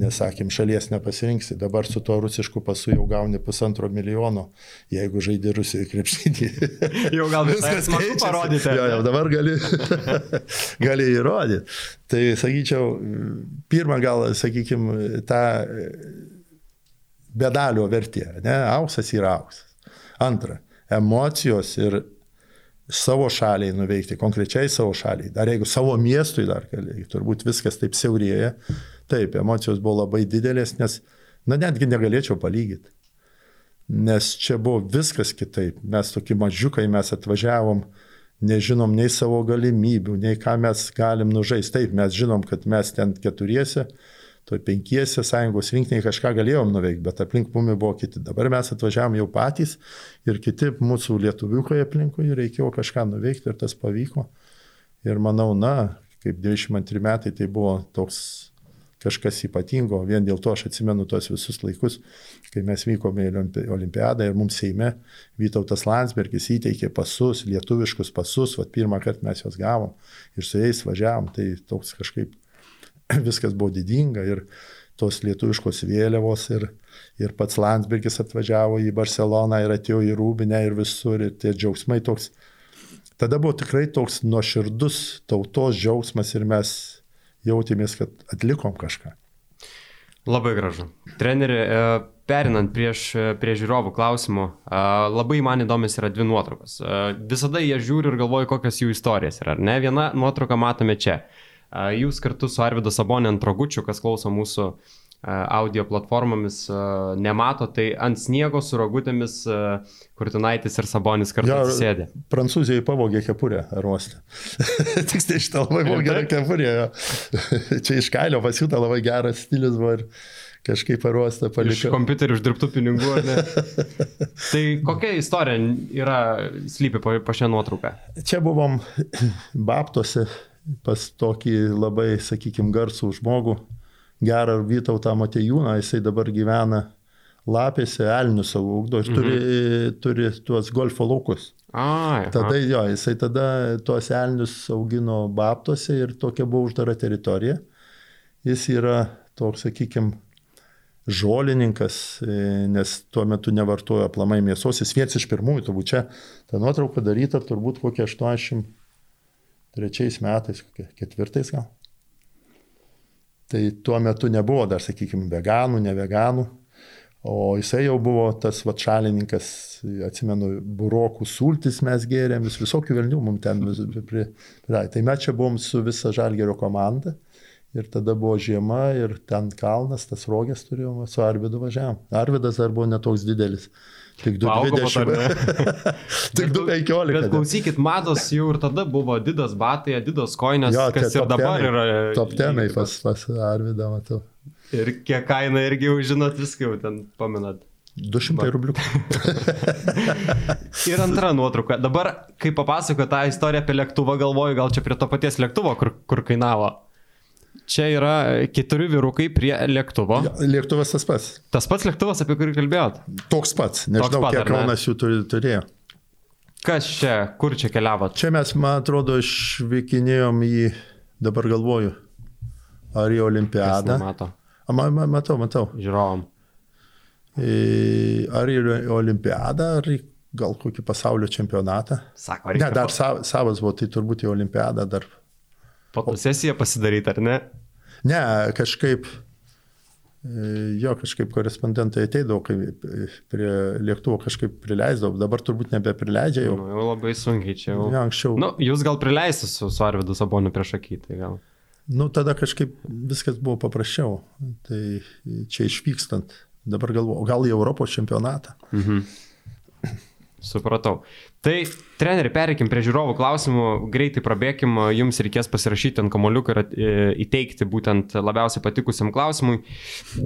nesakėm, šalies nepasirinksi. Dabar su tuo rusišku pasu jau gauni pusantro milijono, jeigu žaidži Rusijoje krepšinį. jau gal viskas smagu parodyti. Jo, jau dabar gali, gali įrodyti. Tai sakyčiau, pirmą gal, sakykime, tą bedalio vertė, ne, auksas yra auksas. Antra, emocijos ir savo šaliai nuveikti, konkrečiai savo šaliai, dar jeigu savo miestui dar gali, turbūt viskas taip siaurėja, taip, emocijos buvo labai didelės, nes, na, netgi negalėčiau palygyti. Nes čia buvo viskas kitaip. Mes tokie mažiukai, mes atvažiavom, nežinom nei savo galimybių, nei ką mes galim nužaisti. Taip, mes žinom, kad mes ten keturiese, toj penkiese sąjungos rinktiniai kažką galėjom nuveikti, bet aplink mumi buvo kiti. Dabar mes atvažiavom jau patys ir kiti mūsų lietuviukai aplinkui reikėjo kažką nuveikti ir tas pavyko. Ir manau, na, kaip 22 metai tai buvo toks kažkas ypatingo, vien dėl to aš atsimenu tos visus laikus, kai mes vykome į olimpiadą ir mums Seime Vytautas Landsbergis įteikė pasus, lietuviškus pasus, vad pirmą kartą mes juos gavom ir su jais važiavom, tai toks kažkaip viskas buvo didinga ir tos lietuviškos vėliavos ir, ir pats Landsbergis atvažiavo į Barceloną ir atėjo į Rūbinę ir visur ir tie džiaugsmai toks. Tada buvo tikrai toks nuoširdus tautos džiaugsmas ir mes jautėmės, kad atlikom kažką. Labai gražu. Treneri, e, perinant prieš, prie žiūrovų klausimų, e, labai man įdomios yra dvi nuotraukos. E, visada jie žiūri ir galvoja, kokios jų istorijos yra. Ne, viena nuotrauka matome čia. Jūs kartu su Arvidu Sabonė ant rogučių, kas klauso mūsų audio platformomis, nemato, tai ant sniego su rogutėmis Kurtinaitis ir Sabonis kartu ja, sėdė. Prancūzijai pavogė kepurę aruostę. Tiksliai šitą labai buvo gera kepurė. Ja. Čia iš kailio pasiūta labai geras stilius buvo ir kažkaip aruostą paliko. Iš kompiuterių uždirbtų pinigų, ar ne? tai kokia istorija yra slypi po, po šią nuotrauką? Čia buvom Baptose pas tokį labai, sakykime, garsų žmogų, gerą Vytautą Matejūną, jisai dabar gyvena lapėse, elnių savo ugdo ir turi, mhm. turi tuos golfo laukus. A, tada jo, jisai tada tuos elnius augino baptose ir tokia buvo uždara teritorija. Jis yra toks, sakykime, žolininkas, e, nes tuo metu nevartojo aplamai mėsos, jis vienas iš pirmųjų, turbūt čia ta nuotrauka daryta turbūt kokie 80 trečiais metais, ketvirtais gal. Tai tuo metu nebuvo dar, sakykime, veganų, ne veganų, o jisai jau buvo tas vatšalininkas, atsimenu, burokų sultis mes gėrėm, vis visokių velnių mums ten. Prie, prie, tai mes čia buvom su visa žalgerio komanda ir tada buvo žiema ir ten kalnas, tas rogės turėjome, su Arvidu važiavam. Arvidas dar buvo netoks didelis. Tik 2,20. Tik 2,15. Bet klausykit, mados jau ir tada buvo didas batai, didas koinės, jo, kas ir dabar tenai, yra. Top tenai pas, pas Arvidą matau. Ir kiek kaina irgi jau žinot viską, jau ten paminat. 200 rublių. ir antra nuotrauka. Dabar, kai papasakoju tą istoriją apie lėktuvą, galvoju, gal čia prie to paties lėktuvo, kur, kur kainavo. Čia yra keturi vyrukai prie lėktuvo. Lėktuvas tas pats. Tas pats lėktuvas, apie kurį kalbėjot? Toks pats. Nežinau, Toks pat, kiek Kaunas jų turėjo. Kas čia, kur čia keliavot? Čia mes, man atrodo, išvykinėjom į, dabar galvoju, ar į olimpiadą. Mato. A, ma, ma, matau, matau. Žiūrovom. Ar į olimpiadą, ar į gal kokį pasaulio čempionatą. Sako, reikia. Ne, dar sav, savas buvo, tai turbūt į olimpiadą dar Fotosesiją pasidaryti, ar ne? Ne, kažkaip, e, jo, kažkaip korespondentai ateidavo, kai prie lėktuvo kažkaip prileisdavo, dabar turbūt nebeprileidžia jau. Nu, jau labai sunkiai čia jau. Ja, anksčiau. Nu, jūs gal prileisite su, su Arvidu Saboniu prieš akį, tai gal. Nu, tada kažkaip viskas buvo paprasčiau. Tai čia išvykstant, dabar galvoju, gal į Europos čempionatą. Mhm. Supratau. Tai, treneri, pereikim prie žiūrovų klausimų, greitai prabėkim, jums reikės pasirašyti ant kamoliuką ir e, įteikti būtent labiausiai patikusiam klausimui.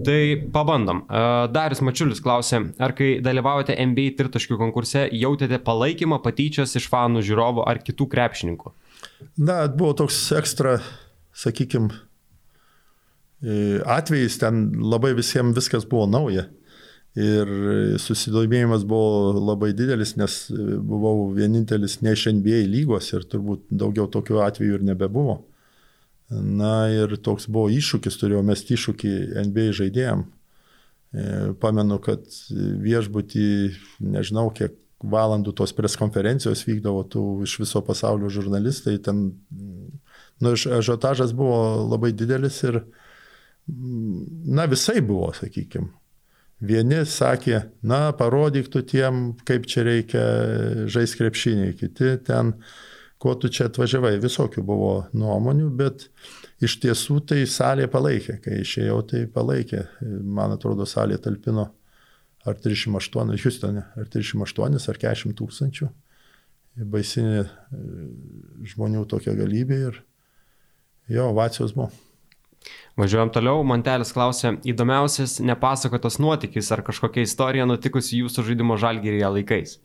Tai pabandom. E, Darius Mačiulis klausė, ar kai dalyvaujate NBA tritaškių konkurse, jautėte palaikymą patyčias iš fanų žiūrovų ar kitų krepšininkų? Na, buvo toks ekstra, sakykime, atvejais, ten labai visiems viskas buvo nauja. Ir susidomėjimas buvo labai didelis, nes buvau vienintelis ne iš NBA lygos ir turbūt daugiau tokių atvejų ir nebebuvo. Na ir toks buvo iššūkis, turėjau mesti iššūkį NBA žaidėjim. E, pamenu, kad viešbutį, nežinau, kiek valandų tos preskonferencijos vykdavo tų iš viso pasaulio žurnalistai, ten, nu, žotažas buvo labai didelis ir, na, visai buvo, sakykime Vieni sakė, na, parodyk tu tiem, kaip čia reikia žaisti krepšinį, kiti ten, kuo tu čia atvažiavai, visokių buvo nuomonių, bet iš tiesų tai salė palaikė, kai išėjau, tai palaikė. Man atrodo, salė talpino ar 38, Houstone, ar 38, ar 40 tūkstančių. Baisinė e, žmonių tokia galybė ir jo, ovacijos buvo. Važiuojam toliau, Mantelis klausė, įdomiausias nepasakotas nuotykis ar kažkokia istorija nutikusi jūsų žaidimo žalgyrėje laikais.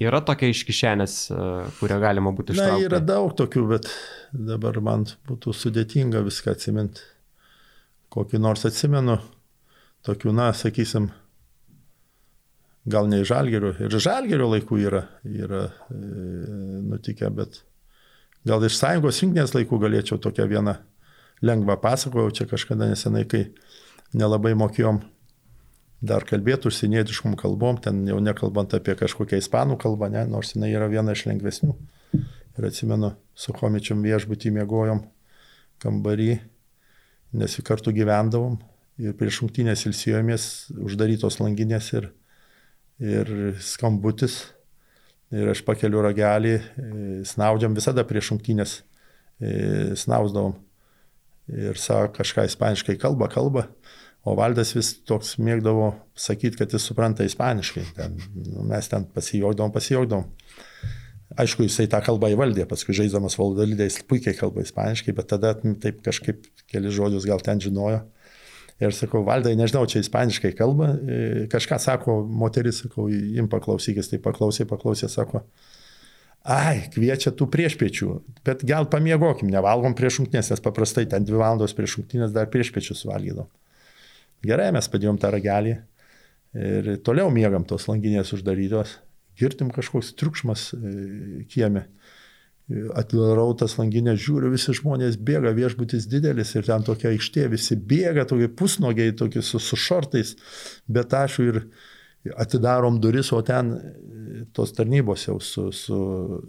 Yra tokia iš kišenės, e, kurią galima būtų ištraukti? Na, yra daug tokių, bet dabar man būtų sudėtinga viską atsiminti. Kokį nors atsimenu, tokių, na, sakysim, gal ne iš žalgerio, ir žalgerio laikų yra, yra e, nutikę, bet gal iš sąjungos rinktinės laikų galėčiau tokią vieną lengvą pasakojau, čia kažkada nesenai, kai nelabai mokėjom dar kalbėti užsienietiškom kalbom, ten jau nekalbant apie kažkokią ispanų kalbą, ne, nors jinai yra viena iš lengvesnių. Ir atsimenu, su komičiam viešbutį mėgojom kambarį, nes kartu gyvendavom ir prieš šimtinės ilsijomės uždarytos langinės ir ir skambutis. Ir aš pakeliu ragelį, e, snaudžiam visada prieš šimtinės, e, snausdavom. Ir sako kažką ispaniškai kalba, kalba. O valdas vis toks mėgdavo sakyti, kad jis supranta ispaniškai. Ten, nu, mes ten pasijogdavom, pasijogdavom. Aišku, jisai tą kalbą įvaldė, paskui žaidžiamas valdalydės puikiai kalba ispaniškai, bet tada taip kažkaip keli žodžius gal ten žinojo. Ir sakau, valdai, nežinau, čia ispaniškai kalba, e, kažką sako moteris, sakau, im paklausykis, tai paklausė, paklausė, sako, ai, kviečia tų priešpiečių, bet gal pamiegokim, nevalgom prieš šimtinės, nes paprastai ten dvi valandos prieš šimtinės dar priešpiečius valgydom. Gerai, mes padėjom tą ragelį ir toliau miegam tos langinės uždarytos, girtim kažkoks triukšmas e, kieme. Atidarau tas langinės, žiūriu, visi žmonės bėga, viešbutis didelis ir ten tokia aikštė, visi bėga, tokie pusnogiai, tokie su, su šortais, bet aš ir atidarom duris, o ten tos tarnybos jau su, su,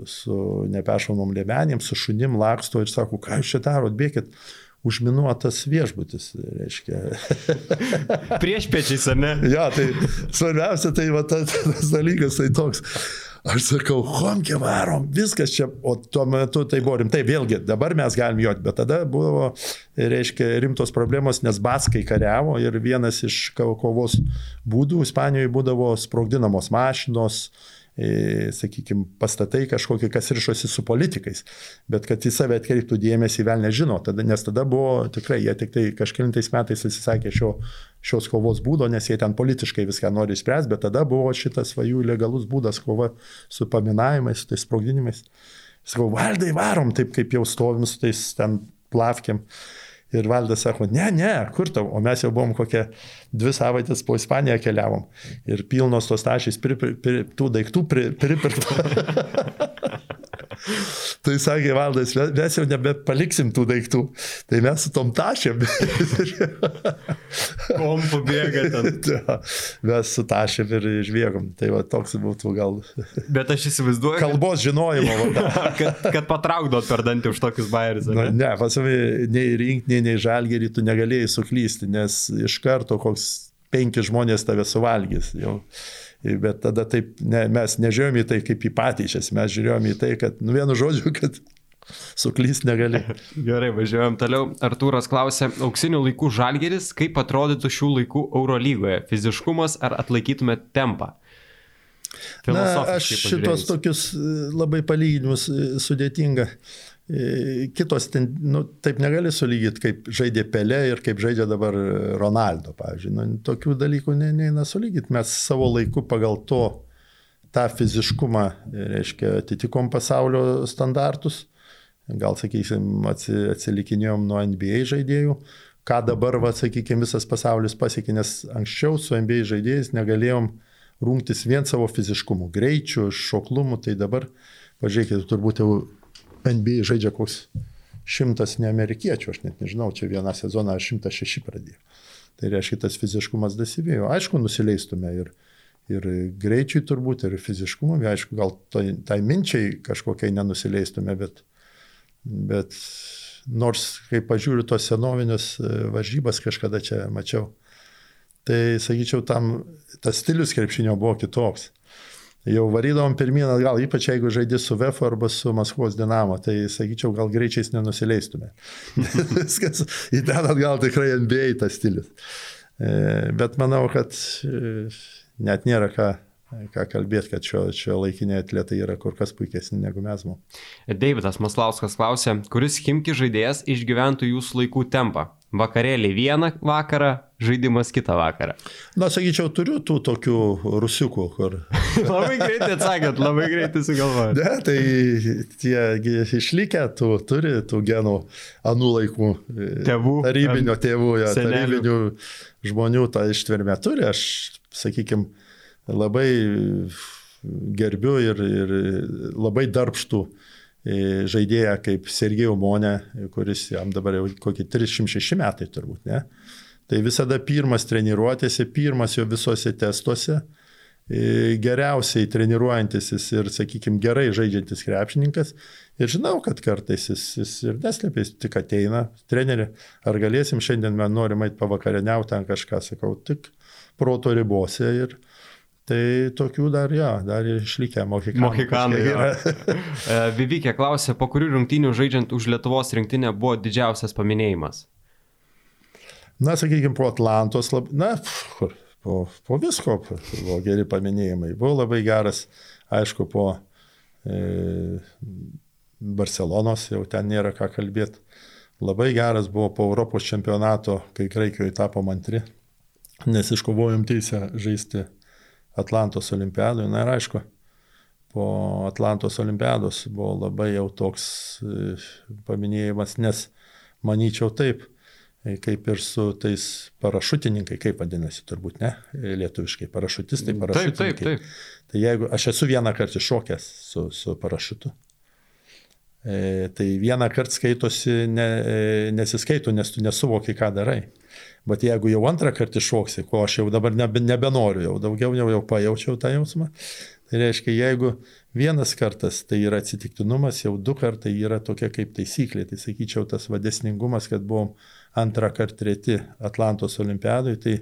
su nepešaunom liemenėm, su šunim laksto ir sako, ką jūs čia darot, bėkit. Užminuotas viešbutis, reiškia. Prieš pečiais, ar ne? ja, tai svarbiausia, tai va, tas, tas dalykas, tai toks Aš sakau, homke varom, viskas čia, o tuo metu tai buvo rimtai, vėlgi, dabar mes galim joti, bet tada buvo, reiškia, rimtos problemos, nes baskai kariavo ir vienas iš kovos būdų Ispanijoje būdavo sprogdinamos mašinos, sakykime, pastatai kažkokie, kas ryšosi su politikais, bet kad į save atkreiptų dėmesį, vėl nežino, tada, nes tada buvo tikrai, jie tik tai kažkilintais metais atsisakė šio, šios kovos būdo, nes jie ten politiškai viską nori spręsti, bet tada buvo šitas vajų legalus būdas kova su paminavimais, su tais sprogdinimais. Sakau, valdai varom, taip kaip jau stovim su tais ten plavkiam. Ir valdas sako, ne, ne, kur tau, o mes jau buvom kokią dvi savaitės po Ispaniją keliavom. Ir pilnos tos tašys pri, pri, pri, tų daiktų. Pri, tai sakė valdas, mes jau nebepaliksim tų daiktų. Tai mes su tom tašėm. Kompu bėga ten. mes su tašėm ir išbėgom. Tai va toks būtų gal. Bet aš įsivaizduoju. Kalbos žinojimo. kad, kad patraukdot per dantį už tokius bairius. Ne, ne pasavai, nei rinkti, nei žalgerį tu negalėjai suklysti, nes iš karto koks penki žmonės tave suvalgys. Jau. Bet tada taip, ne, mes nežiūrėjom į tai kaip į patyčias, mes žiūrėjom į tai, kad, nu vienu žodžiu, kad suklysti negali. Gerai, važiuojam toliau. Artūras klausė, auksinių laikų žalgeris, kaip atrodytų šių laikų Eurolygoje? Fiziškumas ar atlaikytumėt tempą? Na, aš šitos tokius labai palyginimus sudėtinga. Kitos, nu, taip negali sulygyti, kaip žaidė Pelė ir kaip žaidžia dabar Ronaldo, pavyzdžiui. Nu, tokių dalykų ne, neina sulygyti. Mes savo laiku pagal to, tą fiziškumą, reiškia, atitikom pasaulio standartus. Gal, sakysim, atsilikinėjom nuo NBA žaidėjų. Ką dabar, va, sakykime, visas pasaulis pasiekė, nes anksčiau su NBA žaidėjais negalėjom rungtis vien savo fiziškumu, greičiu, šoklumu, tai dabar, pažiūrėkite, turbūt jau NBA žaidžia koks šimtas ne amerikiečių, aš net nežinau, čia vieną sezoną 106 pradėjo. Tai reiškia, tas fiziškumas dasivėjo. Aišku, nusileistume ir, ir greičiui turbūt, ir fiziškumui, aišku, gal tai, tai minčiai kažkokiai nenusileistume, bet, bet nors, kai pažiūriu tos senovinės e, varžybas, kažkada čia mačiau, Tai sakyčiau, tam tas stilius krepšinio buvo kitoks. Jau varydavom pirmyn atgal, ypač jeigu žaidži su VF arba su Maskvos Dinamo, tai sakyčiau, gal greičiais nenusileistume. Viskas į ten atgal tikrai NBA tas stilius. E, bet manau, kad e, net nėra ką ką kalbėti, kad šio, šio laikiniai atletai yra kur kas puikesni negu mes. Davidas Maslauskas klausė, kuris Himki žaidėjas išgyventų jūsų laikų tempą? Vakarėlį vieną vakarą, žaidimas kitą vakarą. Na, sakyčiau, turiu tų tokių rusiukų, kur. labai greitai atsakėt, labai greitai sugalvojot. Ne, tai tie išlikę, tu turi tų genų anų laikų. E, tėvų. Tarybinio tėvų, ja, tarybinių žmonių tą ištvermę turi. Aš, sakykime, labai gerbiu ir, ir labai darbštų e, žaidėją kaip Sergejų Monė, kuris jam dabar jau kokie 306 metai turbūt, ne? Tai visada pirmas treniruotėse, pirmas jo visose testuose, e, geriausiai treniruojantis jis ir, sakykime, gerai žaidžiantis krepšininkas. Ir žinau, kad kartais jis, jis ir neslėpė, jis tik ateina, treneri, ar galėsim šiandien, man norim eiti pavakarieniauti ant kažką, sakau, tik proto ribose ir, Tai tokių dar, jo, dar ir išlikę mohikanai. Mohikanai yra. E, Vivykė klausė, po kurių rungtynių žaidžiant už Lietuvos rinktinę buvo didžiausias paminėjimas? Na, sakykime, po Atlantos, lab... na, kur, po, po visko buvo geri paminėjimai. Buvo labai geras, aišku, po e, Barcelonos, jau ten nėra ką kalbėti. Labai geras buvo po Europos čempionato, kai Graikijoje tapo antri, nes iškovojom teisę žaisti Atlantos olimpiadoje. Na ir aišku, po Atlantos olimpiados buvo labai jau toks e, paminėjimas, nes manyčiau taip, kaip ir su tais parašutininkai, kaip vadinasi turbūt, ne, e, lietuviškai, parašutistai, parašutininkai. Taip, taip, taip. Tai jeigu aš esu vieną kartą iššokęs su, su parašutu, e, tai vieną kartą skaitosi, ne, nesiskaito, nes tu nesuvoki, ką darai. Bet jeigu jau antrą kartą iššoksi, ko aš jau dabar nebe, nebenoriu, jau daugiau jau, jau pajaučiau tą jausmą, tai reiškia, jeigu vienas kartas tai yra atsitiktinumas, jau du kartai yra tokia kaip taisyklė. Tai sakyčiau, tas vadesningumas, kad buvom antrą kartą treti Atlantos olimpiadui, tai,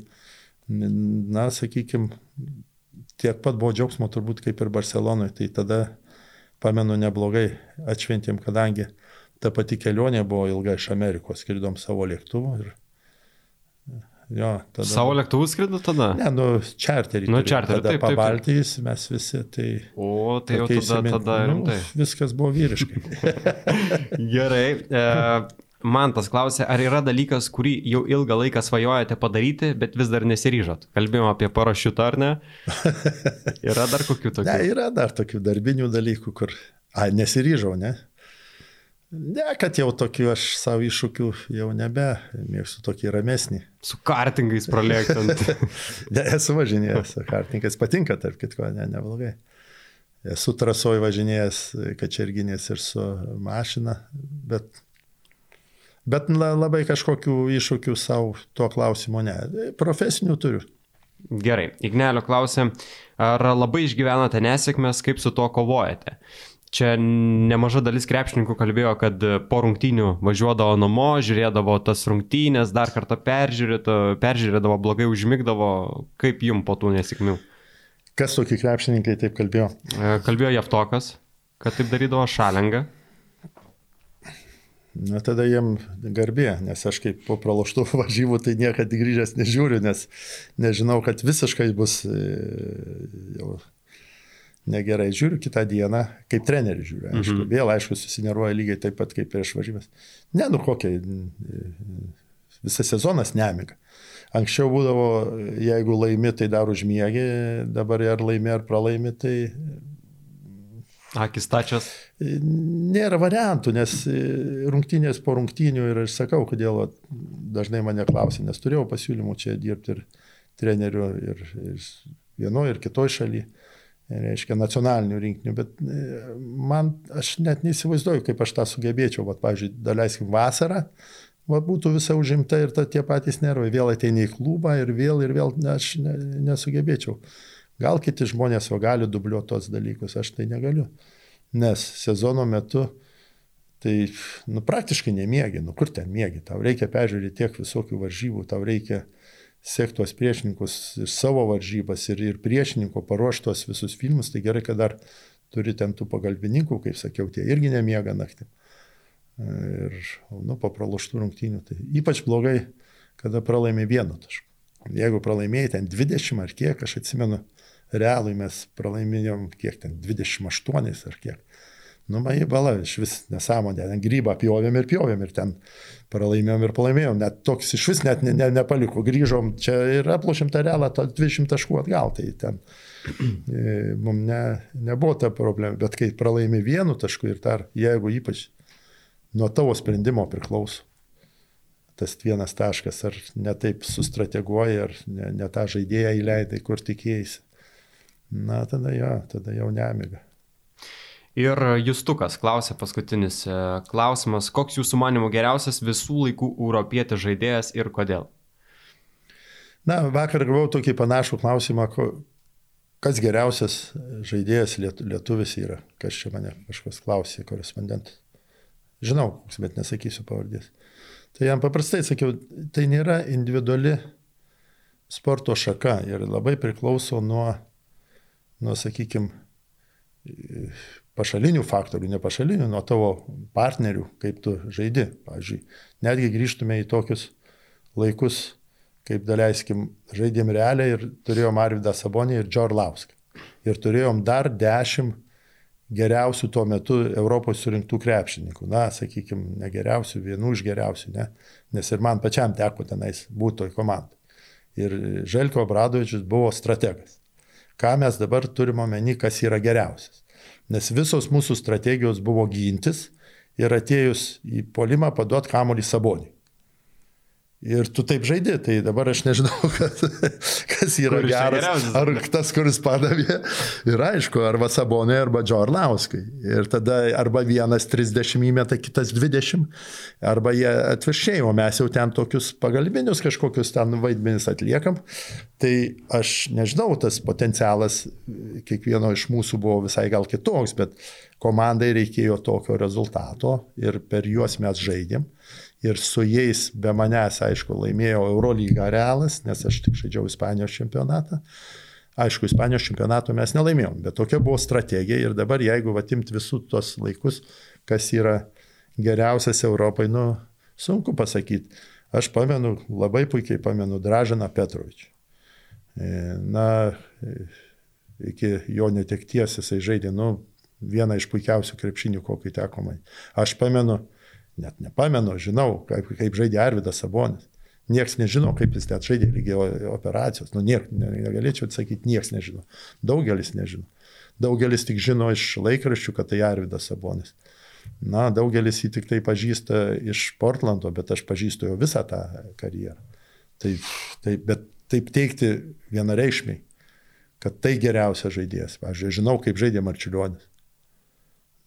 na, sakykime, tiek pat buvo džiaugsmo turbūt kaip ir Barcelonoje. Tai tada, pamenu, neblogai atšventėm, kadangi ta pati kelionė buvo ilga iš Amerikos, skridom savo lėktuvu ir Jo, tada... Savo lėktuvų skrido tada? Ne, nu, čarterį. Nu, čarterį. Taip, taip. Pabaltijais mes visi tai... O, tai jau tada, tada rimtai. Nu, viskas buvo vyriškai. Gerai. E, man tas klausė, ar yra dalykas, kurį jau ilgą laiką svajojate padaryti, bet vis dar nesiryžot? Kalbėjome apie parašiutą, ar ne? Yra dar kokių tokių? Ne, yra dar tokių darbinių dalykų, kur... A, nesiryžau, ne? Ne, kad jau tokių aš savo iššūkių jau nebe, mėgstu tokį ramesnį. Su kartingais pralėktant. ne, esu važinėjęs, kartingas patinka, tarp kitko, ne, neblogai. Esu trasoj važinėjęs kačerginės ir su mašina, bet, bet labai kažkokių iššūkių savo tuo klausimu ne. Profesinių turiu. Gerai, Ignelio klausė, ar labai išgyvenate nesėkmės, kaip su tuo kovojate? Čia nemaža dalis krepšininkų kalbėjo, kad po rungtynių važiuodavo namo, žiūrėdavo tas rungtynės, dar kartą peržiūrėdavo, blogai užmigdavo. Kaip jum po tų nesėkmių? Kas tokie krepšininkai taip kalbėjo? Kalbėjo Jeftokas, kad taip darydavo šalengą. Na tada jiem garbė, nes aš kaip po praloštų varžybų tai niekada grįžęs nežiūriu, nes nežinau, kad visiškai bus e, jau negerai žiūriu kitą dieną, kaip treneris žiūriu. Aišku, mhm. Vėl, aišku, susineruoja lygiai taip pat kaip prieš varžybas. Ne, nu kokia, visas sezonas nemiga. Anksčiau būdavo, jeigu laimi, tai dar užmiegi, dabar ar laimi, ar pralaimi, tai... Akis tačias. Nėra variantų, nes rungtynės po rungtynių ir aš sakau, kodėl dažnai mane klausia, nes turėjau pasiūlymų čia dirbti ir treneriu ir, ir vienoje, ir kitoje šalyje reiškia, nacionalinių rinktinių, bet e, man, aš net neįsivaizduoju, kaip aš tą sugebėčiau, va, pavyzdžiui, daleiskim vasarą, va, būtų visa užimta ir ta, tie patys nervai, vėl ateini į klubą ir vėl ir vėl ne, aš ne, nesugebėčiau. Gal kiti žmonės jau gali dubliuoti tos dalykus, aš tai negaliu. Nes sezono metu tai nu, praktiškai nemiegi, nu kur ten miegi, tau reikia peržiūrėti tiek visokių varžybų, tau reikia sektos priešininkus ir savo varžybas ir, ir priešininko paruoštos visus filmus, tai gerai, kad dar turi ten tų pagalbininkų, kaip sakiau, tie irgi nemiega naktį. Ir, nu, po praloštų rungtynių. Tai ypač blogai, kada pralaimi vienu tašku. Jeigu pralaimėjai ten 20 ar kiek, aš atsimenu, realui mes pralaimėjom kiek ten 28 ar kiek. Nu, man į balą iš vis nesąmonė, ten grybą pjovėm ir pjovėm ir ten pralaimėjom ir pralaimėjom, net toks iš vis net ne, ne, nepaliko, grįžom čia ir aplošėm tą realą, to 20 taškų atgal, tai ten e, mums ne, nebuvo ta problema, bet kai pralaimi vienu tašku ir dar, jeigu ypač nuo tavo sprendimo priklauso, tas vienas taškas, ar ne taip sustrateguoji, ar ne, ne tą žaidėją įleidai, kur tikėjai. Na, tada jo, tada jau nemiga. Ir Justukas klausė paskutinis e, klausimas, koks jūsų manimo geriausias visų laikų europietis žaidėjas ir kodėl? Na, vakar gavau tokį panašų klausimą, kas geriausias žaidėjas lietuvis yra, kas čia mane kažkas klausė, korespondentas. Žinau, bet nesakysiu pavardės. Tai jam paprastai sakiau, tai nėra individuali sporto šaka ir labai priklauso nuo, nuo sakykime, pašalinių faktorių, ne pašalinių, nuo tavo partnerių, kaip tu žaidi. Pavyzdžiui, netgi grįžtume į tokius laikus, kaip daleiskim, žaidėm realiai ir turėjom Arvidą Sabonį ir Džorlauską. Ir turėjom dar dešimt geriausių tuo metu Europos surinktų krepšininkų. Na, sakykime, ne geriausių, vienų iš geriausių, ne? nes ir man pačiam teko tenais būti toj komandai. Ir Želko Bradovičius buvo strategas. Ką mes dabar turime omeny, kas yra geriausias. Nes visos mūsų strategijos buvo gintis ir atėjus į polimą paduot kamolį sabonį. Ir tu taip žaidži, tai dabar aš nežinau, kad, kas yra kuris geras. Ar tas, kuris padavė. Ir aišku, arba Sabonė, arba Džorlauskai. Ir tada arba vienas 30 įmeta, kitas 20. Arba jie atviršiai, o mes jau ten tokius pagalbinius kažkokius ten vaidmenis atliekam. Tai aš nežinau, tas potencialas kiekvieno iš mūsų buvo visai gal kitoks, bet komandai reikėjo tokio rezultato ir per juos mes žaidėm ir su jais be manęs, aišku, laimėjo Eurolygą realas, nes aš tik žaidžiau Ispanijos čempionatą. Aišku, Ispanijos čempionato mes nelaimėjom, bet tokia buvo strategija ir dabar jeigu atimt visus tos laikus, kas yra geriausias Europai, nu, sunku pasakyti. Aš pamenu, labai puikiai pamenu Dražaną Petrovičių. E, na, iki jo netekties jisai žaidė, nu, vieną iš puikiausių krepšinių, kokį teko man. Aš pamenu, net nepamenu, žinau, kaip, kaip žaidė Arvidas Sabonis. Niekas nežino, kaip jis net žaidė lygio operacijos. Nu, niek, negalėčiau atsakyti, niekas nežino. Daugelis nežino. Daugelis tik žino iš laikraščių, kad tai Arvidas Sabonis. Na, daugelis jį tik tai pažįsta iš Portlando, bet aš pažįstu jo visą tą karjerą. Tai, tai, bet taip teikti vienareikšmiai, kad tai geriausias žaidėjas. Aš žinau, kaip žaidė Marčiulionis.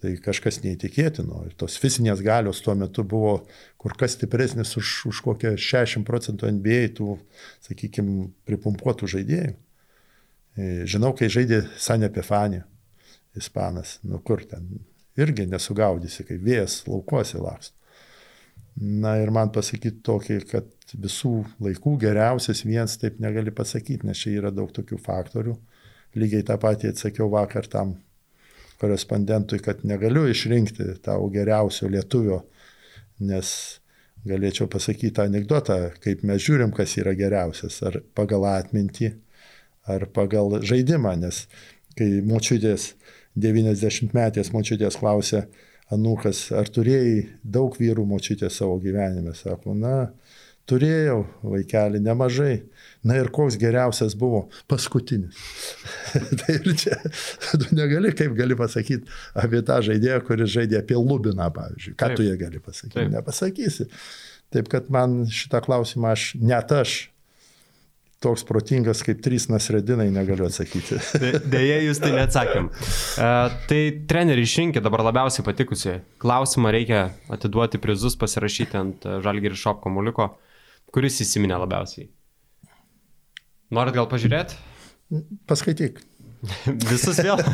Tai kažkas neįtikėtino. Ir tos fizinės galios tuo metu buvo kur kas stipresnis už, už kokią 60 procentų NBA tų, sakykime, pripumpuotų žaidėjų. E, žinau, kai žaidė Sanė Pefani, ispanas, nu kur ten, irgi nesugaudysi, kaip vėjas laukuose laksto. Na ir man pasakyti tokį, kad visų laikų geriausias vienas taip negali pasakyti, nes čia yra daug tokių faktorių. Lygiai tą patį atsakiau vakar tam korespondentui, kad negaliu išrinkti tau geriausio lietuvio, nes galėčiau pasakyti tą anegdotą, kaip mes žiūrim, kas yra geriausias, ar pagal atmintį, ar pagal žaidimą, nes kai močiutės, 90 metės močiutės klausė, Anukas, ar turėjai daug vyrų močiutė savo gyvenime, sako, na, turėjau vaikelį nemažai, Na ir koks geriausias buvo paskutinis. tai ir čia, tu negali, kaip gali pasakyti apie tą žaidėją, kuris žaidė apie Lubiną, pavyzdžiui. Ką Taip. tu jie gali pasakyti? Taip. Nepasakysi. Taip kad man šitą klausimą aš, net aš, toks protingas kaip trys nasredinai negaliu atsakyti. Deja, jūs tai neatsakėm. Uh, tai treneriai išrinkė dabar labiausiai patikusiai. Klausimą reikia atiduoti prizus, pasirašyti ant žalgirį šop komuliko. Kuris įsiminė labiausiai? Norit gal pažiūrėti? Paskaityk. Visus vėl.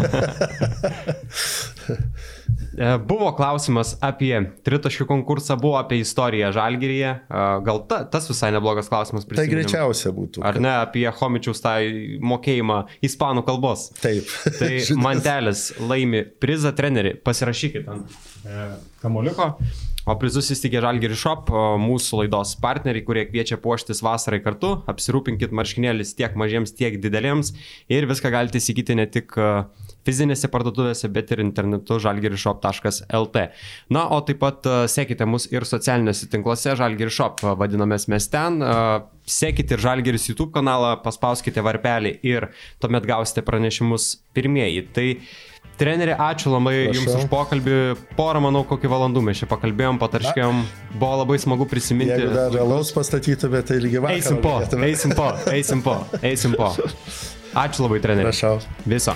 E, buvo klausimas apie tritaškių konkursą, buvo apie istoriją Žalgiryje. E, gal ta, tas visai neblogas klausimas Tai greičiausia būtų. Ar ne apie Homičiaus tą mokėjimą ispanų kalbos? Taip. Tai Mantelis laimi prizą trenerį. Pasirašykit ant e, kamoliuko. O prizus įsteigė Žalgiri Shop, mūsų laidos partneriai, kurie kviečia puoštis vasarai kartu. Apsirūpinkit marškinėlis tiek mažiems, tiek dideliems. Ir viską galite įsigyti ne tik fizinėse parduotuvėse, bet ir internetu žalgirishop.lt. Na, o taip pat sekite mus ir socialiniuose tinkluose žalgirishop, vadinamės mes ten. Sekite ir Žalgeris YouTube kanalą, paspauskite varpelį ir tuomet gausite pranešimus pirmieji. Tai Treneri, ačiū labai Prašau. Jums už pokalbį. Porą, manau, kokį valandų mes čia pakalbėjom, patarškėjom. Buvo labai smagu prisiminti. Jeigu dar vėlaus pastatytumėte, tai lygiai vakar. Eisim po, eisim po, eisim po, eisim po. Ačiū labai, treneri. Prašau. Viso.